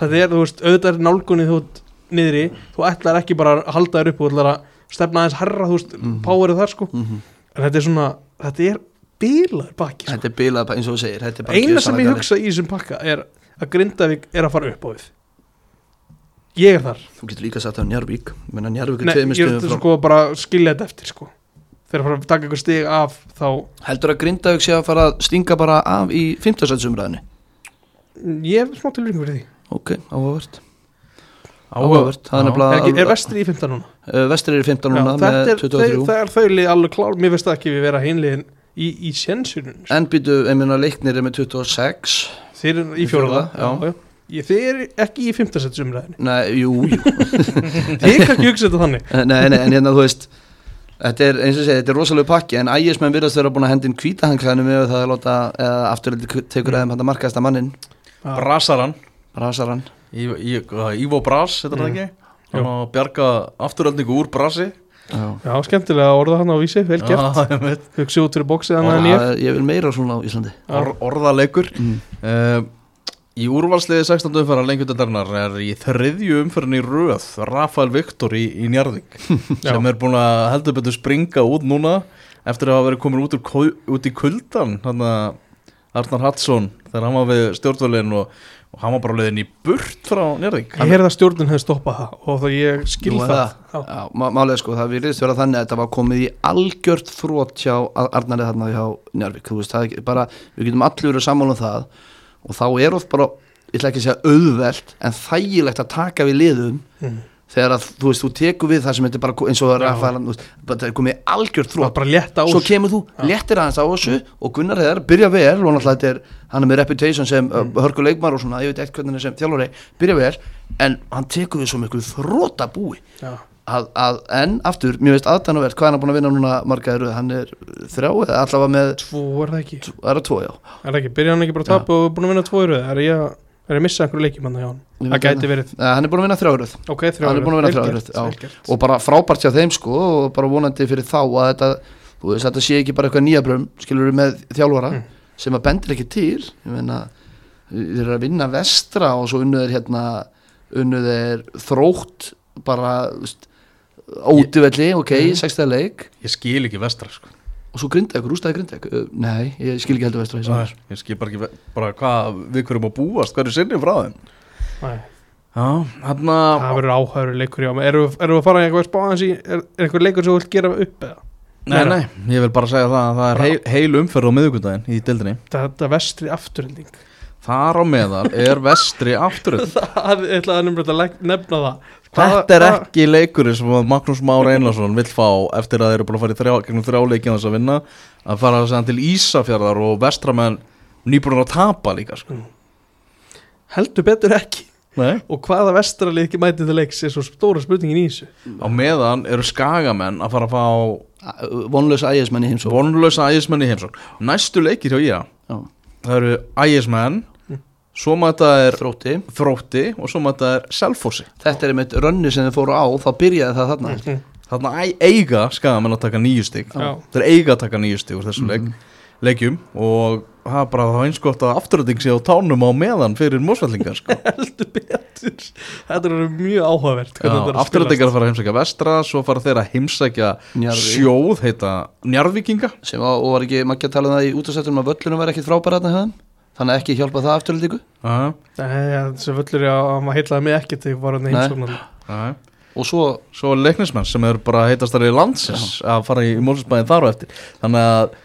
það er, þú veist, auðvitað er nálgunni þú ert niðri, þú ætlar ekki bara að halda þér upp og ætlar að stefna aðeins herra, þú veist, mm Mhm. powerið þar sko mm en þetta er svona, þetta er bílaður baki sko. þetta er bilað bara eins og þú segir er eina sem ég hugsa í þessum pakka er að Grindavík er að fara upp á við. Ég er þar. Þú getur líka sagt það um Njarvík menna Njarvík er Nei, tveimur ég er frá sko bara að skilja þetta eftir sko. Þegar fara að taka einhver stig af þá heldur að Grindavík sé að fara að stinga bara af í 15. umræðinni ég hef smá tilvíðingu fyrir því. Ok, áhugavert. Áhugavert, það er er, er vestri í 15 núna? Uh, Vestur er í 15 núna Já, með þetta er, 23 þau, það er þau lið alveg klár. Mér finnst það ekki við vera hinliðin í, í sjensunum En býtu, ég meina leiknir er með 26 þeir eru í fjóraða fjórða, já. Ég, þeir eru ekki í 15 sets umræðinu Nei, jú, jú. Ég kann ekki hugsa þetta þannig. Nei, nei, en hérna þú veist Þetta er, eins og segja, þetta er rosalega pakki En ægismenn virðast vera búin að hendin kvítahangklæðinu með það að láta, eða afturöldi tekur aðeim hann að markaðasta mannin Brasaran Rasaran Í- í- hvað, Ívo Bras, þetta er það Mm. ekki? Hann á að bjarga afturöldningu úr Brasi Já. Já, skemmtilega orða hann á vísi, vel gert. Hugsa út fyrir bóksið Og hann en ég vil meira svona á Íslandi. Or, orðaleikur mm. uh, Í úrvalsliði 16. umferðar lengjöldarinnar er í þriðju umferðin í röð Rafael Viktor í, í Njarðvík Já. sem er búin að heldur betur springa út núna eftir að hafa verið komin út, úr, út í kuldan að Arnar Hattsson þegar hann var við stjórnvölin og, og hann var bara leiðin í burt frá Njarðvík ég heyrði að stjórnin hefði stoppað það og það ég skil er það, það. Já. Já, má- málið er sko, það virðist vera þannig að þetta var komið í algjört þrótt hjá Arnari þarna hjá bara, við getum allir verið sammála um það og þá er oft bara, ég ætla ekki að segja auðvelt, en þægilegt að taka við liðum Mm. Þegar að, þú veist, þú tekur við það sem þetta er bara eins og bara það er komið var þrótt, bara létt á svo kemur þú, Já. léttir aðeins á þessu og Gunnar Heiðar byrja vel og náttúrulega þetta er, hann er með reputation sem mm. hörku leikmar og svona, ég veit ekkert hvernig hann er sem þjálfari, byrja vel, en hann tekur við svo miklu þróta búi Já. að, að, en aftur, mér veist aðdænuvert hvað er hann búin að vinna núna margaður hann er þrjá eða allavega með tvo er það ekki? Tvo, er það að er að tvo röð er að missa einhverju leikjum hann hjá hann það gæti verið Nei, hann er búin að vinna þrjáruð ok, þrjá Hann er búinn að vinna þrjár í röð, já. og bara frábært hjá þeim sko og bara vonandi fyrir þá að þetta þú veist, þetta sé ekki bara eitthvað nýja brömm skilur við með þjálfara Mm. sem að bendir ekki til ég meina, þeir eru að vinna vestra og svo unnuð er hérna unnuð er þrótt bara þú veist, ótivelli, ok, Mm. sextæða leik ég skil ekki vestra sko. Og svo grindaði, rústaði grindaði uh, nei, ég skil ekki heldur vestra Nei, sumar. ég skil bara ekki bara hvað við hverjum að búast hverju sinni frá þeim. Nei, Já, hann það verður áhæður leikur hjá mig erum við að fara í eitthvað spáðans í er, er eitthvað leikur sem þú vilt gera upp eða? Nei, nei, ég vil bara segja það að það er heil, heil umferð á miðvikudaginn í dildinni þetta vestri afturhending Þar á meðal er vestri afturöld [laughs] það er eitthvað að nefna að nefna það. Þetta er ekki leikurinn sem Magnús Már Einarsson vill fá eftir að þeir eru búin að fara í þrjá, gegnum þrjá leikinn þess að vinna. Að fara að segja til Ísafjarðar og vestramenn nýbúin að tapa líka sko. heldur betur ekki. Nei. og hvaða vestralið ekki mæti til leiks er svo stóra spurningin í þessu. Á meðan eru skagamenn að fara að fá vonlösa ægismenn í heimsók vonlösa ægismenn í heimsókn. Næstu leikir hjá ég Já. Það eru ægismenn Mm. Svo mæta er þrótti þrótti og svo mæta er selfossi þetta er einmitt rönni sem þið fóru á þá byrjaði það þarna Mhm. Þarna æ- eiga skagamenn að taka nýju stig Já. Þeir eiga að taka nýju stig úr þessum leik Mhm. leikjum og það er bara þá eins gott að afturölding sé á tánum á meðan fyrir mósvellingar sko. [laughs] heldur betur. Þetta er mjög áhugavert hvernig þetta er að afturöldingar fara að heimsækja vestra svo fara þeir að heimsækja Njarðvík. sjóð heita njarðvíkinga. Sem á, og var ekki, maður ekki að tala um það í útastættunum að völlunum var ekkit frábæra þarna höfðum þannig að ekki hjálpa það afturöldingu Aha, Nei, þessi völlur að maður heitlaði mig ekkert þegar var hann Nei. heimsóknar aha. og svo svo er leiknismenn sem eru bara heitastar í landsins að fara í mósveldsbæðin þar og eftir. Þannig að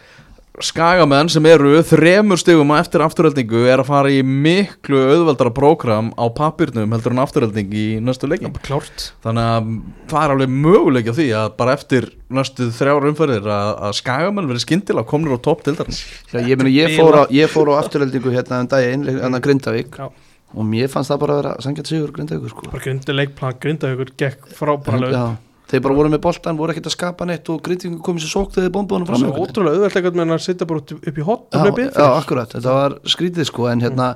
skagamenn sem eru þremur stigum á eftir afturöldingu er að fara í miklu auðveldara prógram á pappirnum heldur en afturölding í næstu leikin bara klárt. Þannig að það er alveg möguleik á því að bara eftir næstu þrjár umferðir að, að skagamenn verið skyndilega komnir á topp til þarna Já, ég, meina, ég, fór á, ég fór á afturöldingu hérna um daginn, hérna Grindavík. Já. og mér fannst það bara að vera sangjart sigur Grindavíkur sko. bara grindi leikplan, grindavíkur gekk frábæra lög þeir bara voru með boltan, voru ekkert að skapa neitt og Grindavíkur komið sér sók þegar þeir bombunum fram. Svo ótrúlega auðvelt eitthvað með að setja bara upp í hot Já, já, akkurat, þetta var skrítið sko en hérna,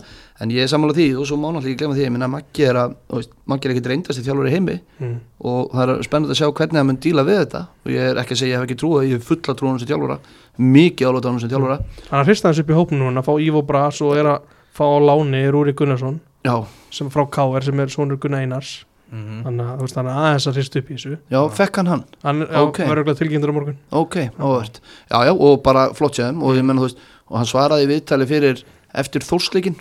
en ég er sammála því og svo mánáttúrulega ég glemma því, ég minna Maggi er að Maggi er ekkert reyndast í þjálfur í heimi Mm. og það er spennandi að sjá hvernig það mun díla við þetta. Og ég er ekki að segja, ég hef ekki trúið ég hef fulla trúið mikið hann sem þjálfura, hann að að Einars Mhm. þannig að þú veist, hann er aðeins að hrist upp í þessu. Já, fekk hann hann? Hann er Ok. okay. verður tilgjöndur á morgun. Ok, áhvert, já, já, og bara flott séðum og ég menna, þú veist, og hann svaraði viðtali fyrir, eftir þórsleikin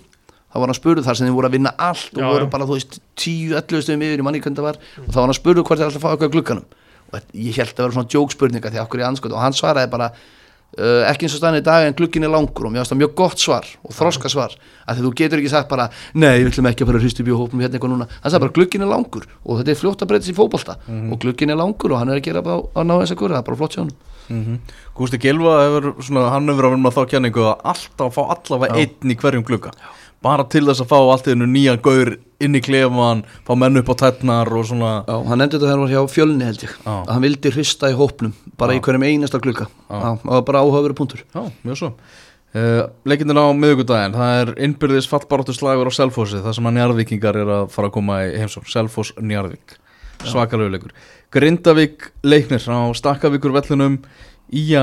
þá var hann spurður þar sem þið voru að vinna allt og Já, voru bara, þú veist, 10-11 stöðum yfir í það var. Og þá var hann spurður hvort þið alltaf að fá eitthvað í glugganum. Og ég held að vera svona jókspurninga því okkur í anskot og hann svaraði bara uh, ekki eins og staðan í dag en glugginn er langur og mér finnst það mjög gott svar og þroska svar. Að því þú getur ekki sagt bara nei, við ætlum ekki að fara að hristu bjóhópum hérna eitthvað núna. Hann sagði bara glugginn er langur og þetta er fljótt að breyta sér í fótbolta og glugginn er langur og hann er að gera á, á ná þess að góra, það er bara flott sjá hann Mhm. Gústi Gilva hefur svona, hann hefur að vinna þá kenningu að alltaf fá allavega einn í hverjum glugga bara til þess að fá allt í hennu nýjan gaur inn í klefan, fá menn upp á tætnar og svona. Já, hann nefndi þetta þegar hann var hjá fjölni held ég. Já. að hann vildi hrista í hópnum bara Já. í hverjum einasta það var bara áhugaveru punktur. Já, mjög svo. Uh, Leikindin á miðugudaginn, það er innbyrðis fallbaráttu slagur á Selfossi það sem að Njarðvíkingar er að fara að koma í heimsók Selfoss Njarðvík, svakalegu leikur Grindavík leiknir á Stakkavíkur vellunum Ía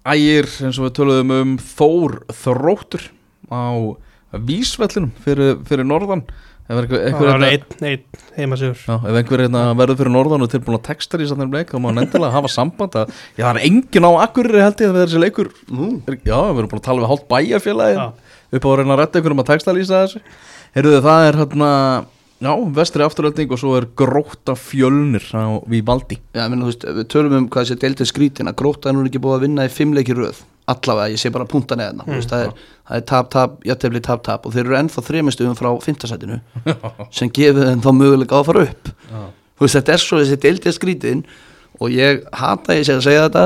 Ægir, eins og við töluðum um Þór Þróttur á Vísvellunum fyrir, fyrir norðan. Ef einhver, hérna, hérna verður fyrir norðan og tilbúin að texta í satt leik þá má hann endilega hafa samband að já, það er engin á akkurir held ég að þessi leikur Nú, er, já, við erum búin að tala við hálft bæjarfélagin Já. upp á að reyna að retta einhverjum að texta lýsa þessu. Heyrðu það er hérna já, vestri afturölding og svo er gróta fjölnir á Vívaldi já, menn, þú veist, við tölum um hvað þessi deildið skrítin að gróta er nú ekki búið að vinna í fimmleiki röð allavega, ég sé bara punta neðna mm. það, er, það er tap, tap, jættefli, tap, tap og þeir eru ennþá þremistuðum frá fintasætinu [laughs] sem gefur þeim þá möguleika á að fara upp. Þú veist, þetta er svo þessi deildið skrítin og ég hata ég sé að segja þetta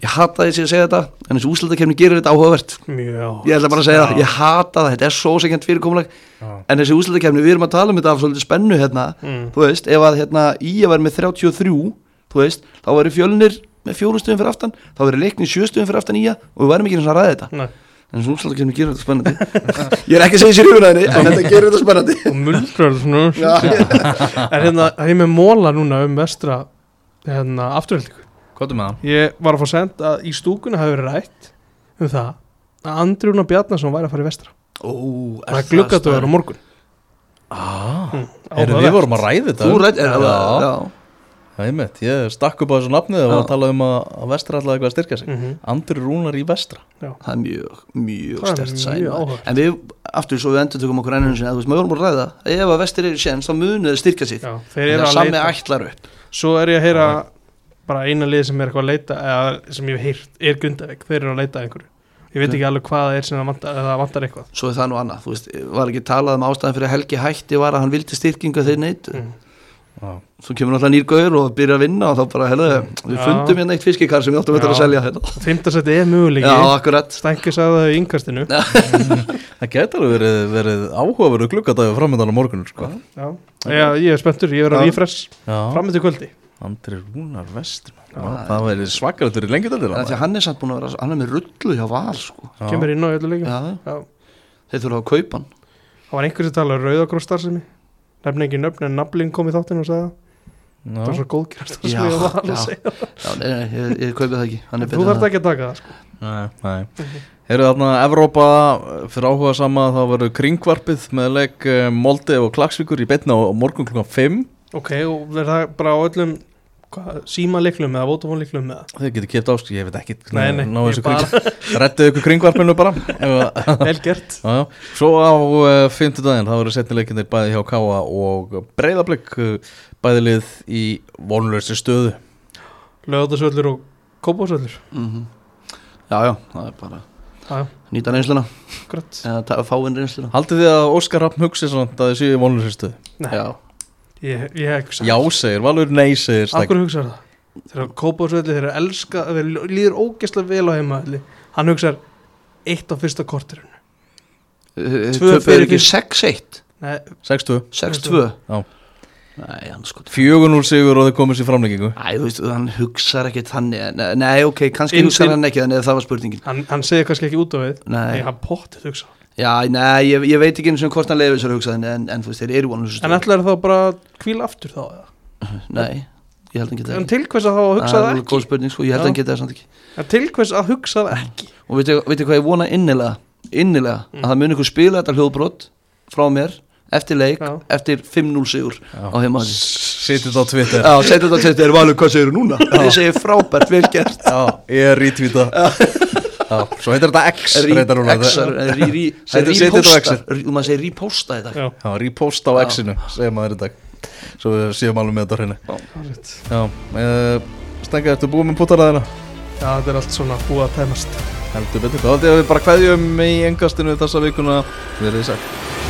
ég hata ég sé að segja þetta en þessi úslutakefni gerir þetta áhugavert. Ég ætla bara að segja það, ég hata það þetta er svo sekjant fyrirkomulag. En þessi úslutakefni, við erum að tala um þetta af svolítið spennu hérna, Mm. þú veist, ef að hérna að vera með 33, þú veist þá væri fjölnir með fjórum stöðum fyrir aftan þá væri leikni sjö stöðum fyrir aftan í að og við værum ekki eins og að ræða þetta, Nei. en þessi úslutakefni gerir þetta spennandi. [laughs] Ég er ekki að segja sér hugnaðinni en þetta gerir þetta spennandi. Og muldrar svona Já, [laughs] en hérna, er með móla núna um vestra hérna, er hann? ég var að fá send að í stúkunni hafi verið rætt um það að Andrjúna Bjarnason væri að fara í vestra. Ó, það er gluggatöður á morgun. Ah, Mm, Heyrðu, við vorum að ræði þetta. Þú rætt, já, Já, já, það er mitt, ég stakk upp á þessu nafnið og Já. var að tala um að, að vestra alltaf eitthvað að styrkja sig. Mhm. Andri Rúnar í vestra. Það er mjög, mjög er stert sæn en við, aftur svo við endur tökum okkur ennum sinni, þú veist, maður vorum bara að ræða ef að vestir eru séns, þá munið þeir styrka sig. Já, það að sami ætlar upp. Svo er ég að heyra bara eina lið sem er eitthvað að leita eða sem ég hef heyrt er Grindavík. Þeir eru að leita að einhverju. Ég veit ekki alveg hvað það er sem það vantar, vantar eitthvað. Svo er það nú annað, þú veist, var ekki talað um ástæðan fyrir að Helgi hætti var að hann vildi styrkinga þeir neitt, Mm. Já. svo kemur náttúrulega nýr gaur og byrja að vinna og þá bara, helðu, við Já. fundum hérna eitt fiskikar sem við áttum að selja hérna. Fymtasætti er möguleiki Já, akkurat Stænki sagði það í yngastinu [laughs] Það alveg verið, verið áhugaverðu gluggadagur framöndan á morgunum sko. Já, Já ég er spenntur, ég er að Já. rífress Já. fram til kvöldi Andri Rúnar vestur Já. Það verið svakarættur í lengjadöldir en því að hann er samt búin að vera, hann er með rullu hjá val sko. kemur inn á öllu Já. þeir þurfa að kaupa hann Það var einhver sem talaði rauðagróstar sem ég nefni ekki nöfn en nafling kom í þáttinu og sagði það það var svo góðkjærast Já, sem ég var að já. segja nei, nei, ég, ég kaupi það ekki er Þú þarf það. ekki að taka það sko. Nei, nei Heyrðu þarna Evrópa fyrir áhuga sama þá verður kringvarpið með leik eh, Molde og Klagsvíkur í betna á morgun klukkan 5 Ok, og verður það bara á öllum síma liklum eða Vodafone liklum eða? Þið getur kipt ásk, ég veit ekki Rettu ykkur kringvarpinu bara [laughs] Vel gert. Já, já. Svo á uh, fimmtudaginn þá eru setnileikinir bæði hjá Káa og Breiðablик uh, bæði lið í vonlösi stöðu. Lögðarsvöllur og Kópásvöllur Mhm. já, já, það er bara Já, nýta reynsluna. Eða ta- fá inn reynsluna. Haldið þið að Óskar Rapp hugsi svona að þið séu í vonlursistuð? Nei, já, ég, ég hugsa Já segir, Valur nei segir Stæk Akkur hugsa það? Þegar Kópásvelli, þeir eru elska Þeir líður ógeðslega vel á heimavelli Hann hugsar eitt á fyrsta kortirinu Tvö fyrir ekki fyrst- 6-1 Eh, Nei, 6-2 6-2 Já. nei, hann sko 4-0 sigur og þið komið sér framleggingu Æ, þú veist, hann hugsar ekki þannig Nei, nei ok, kannski inn- hann ekki Þannig að það var spurningin. Hann, hann segir kannski ekki út á við Nei. Nei, hann pottið hugsa Já, nei, ég, ég veit ekki eins og hvort hann leiði þessar hugsaðin en, en þú veist, þeir eru vonum En ætlar þá bara að kvíla aftur þá eða? [laughs] Nei, ég held hann geta En til hvers að þá að hugsa Það það er ekki? góð spurning, sko, ég held Já. hann geta það samt ekki. En til hvers að hugsa það ekki? Og veitu, hvað ég vona innilega Innilega, Mm. að það muni ykkur spila þetta hljóðbrot Frá mér, eftir leik Já. Eftir 5-0 sigur á heimaði Sittir þetta á Twitter. Já, setja þetta til þetta er valur, hvað segir núna? Ég segi frábært, vel gert. Já, ég er rítvíta Já, svo heitir þetta X reyndar núna. Eh, reposta. Rí- maður segir reposta þetta Já, Já, repost á. X-inu, segir maður í dag. Svo við séum alveg með þetta hreinu. Já, uh, Stenga, ertu búið með pútaræðina? Já, þetta er allt svona búið að tæmast. Heldur betur, þá að við bara kveðjum í engastinu þessa vikuna. Verðið sætt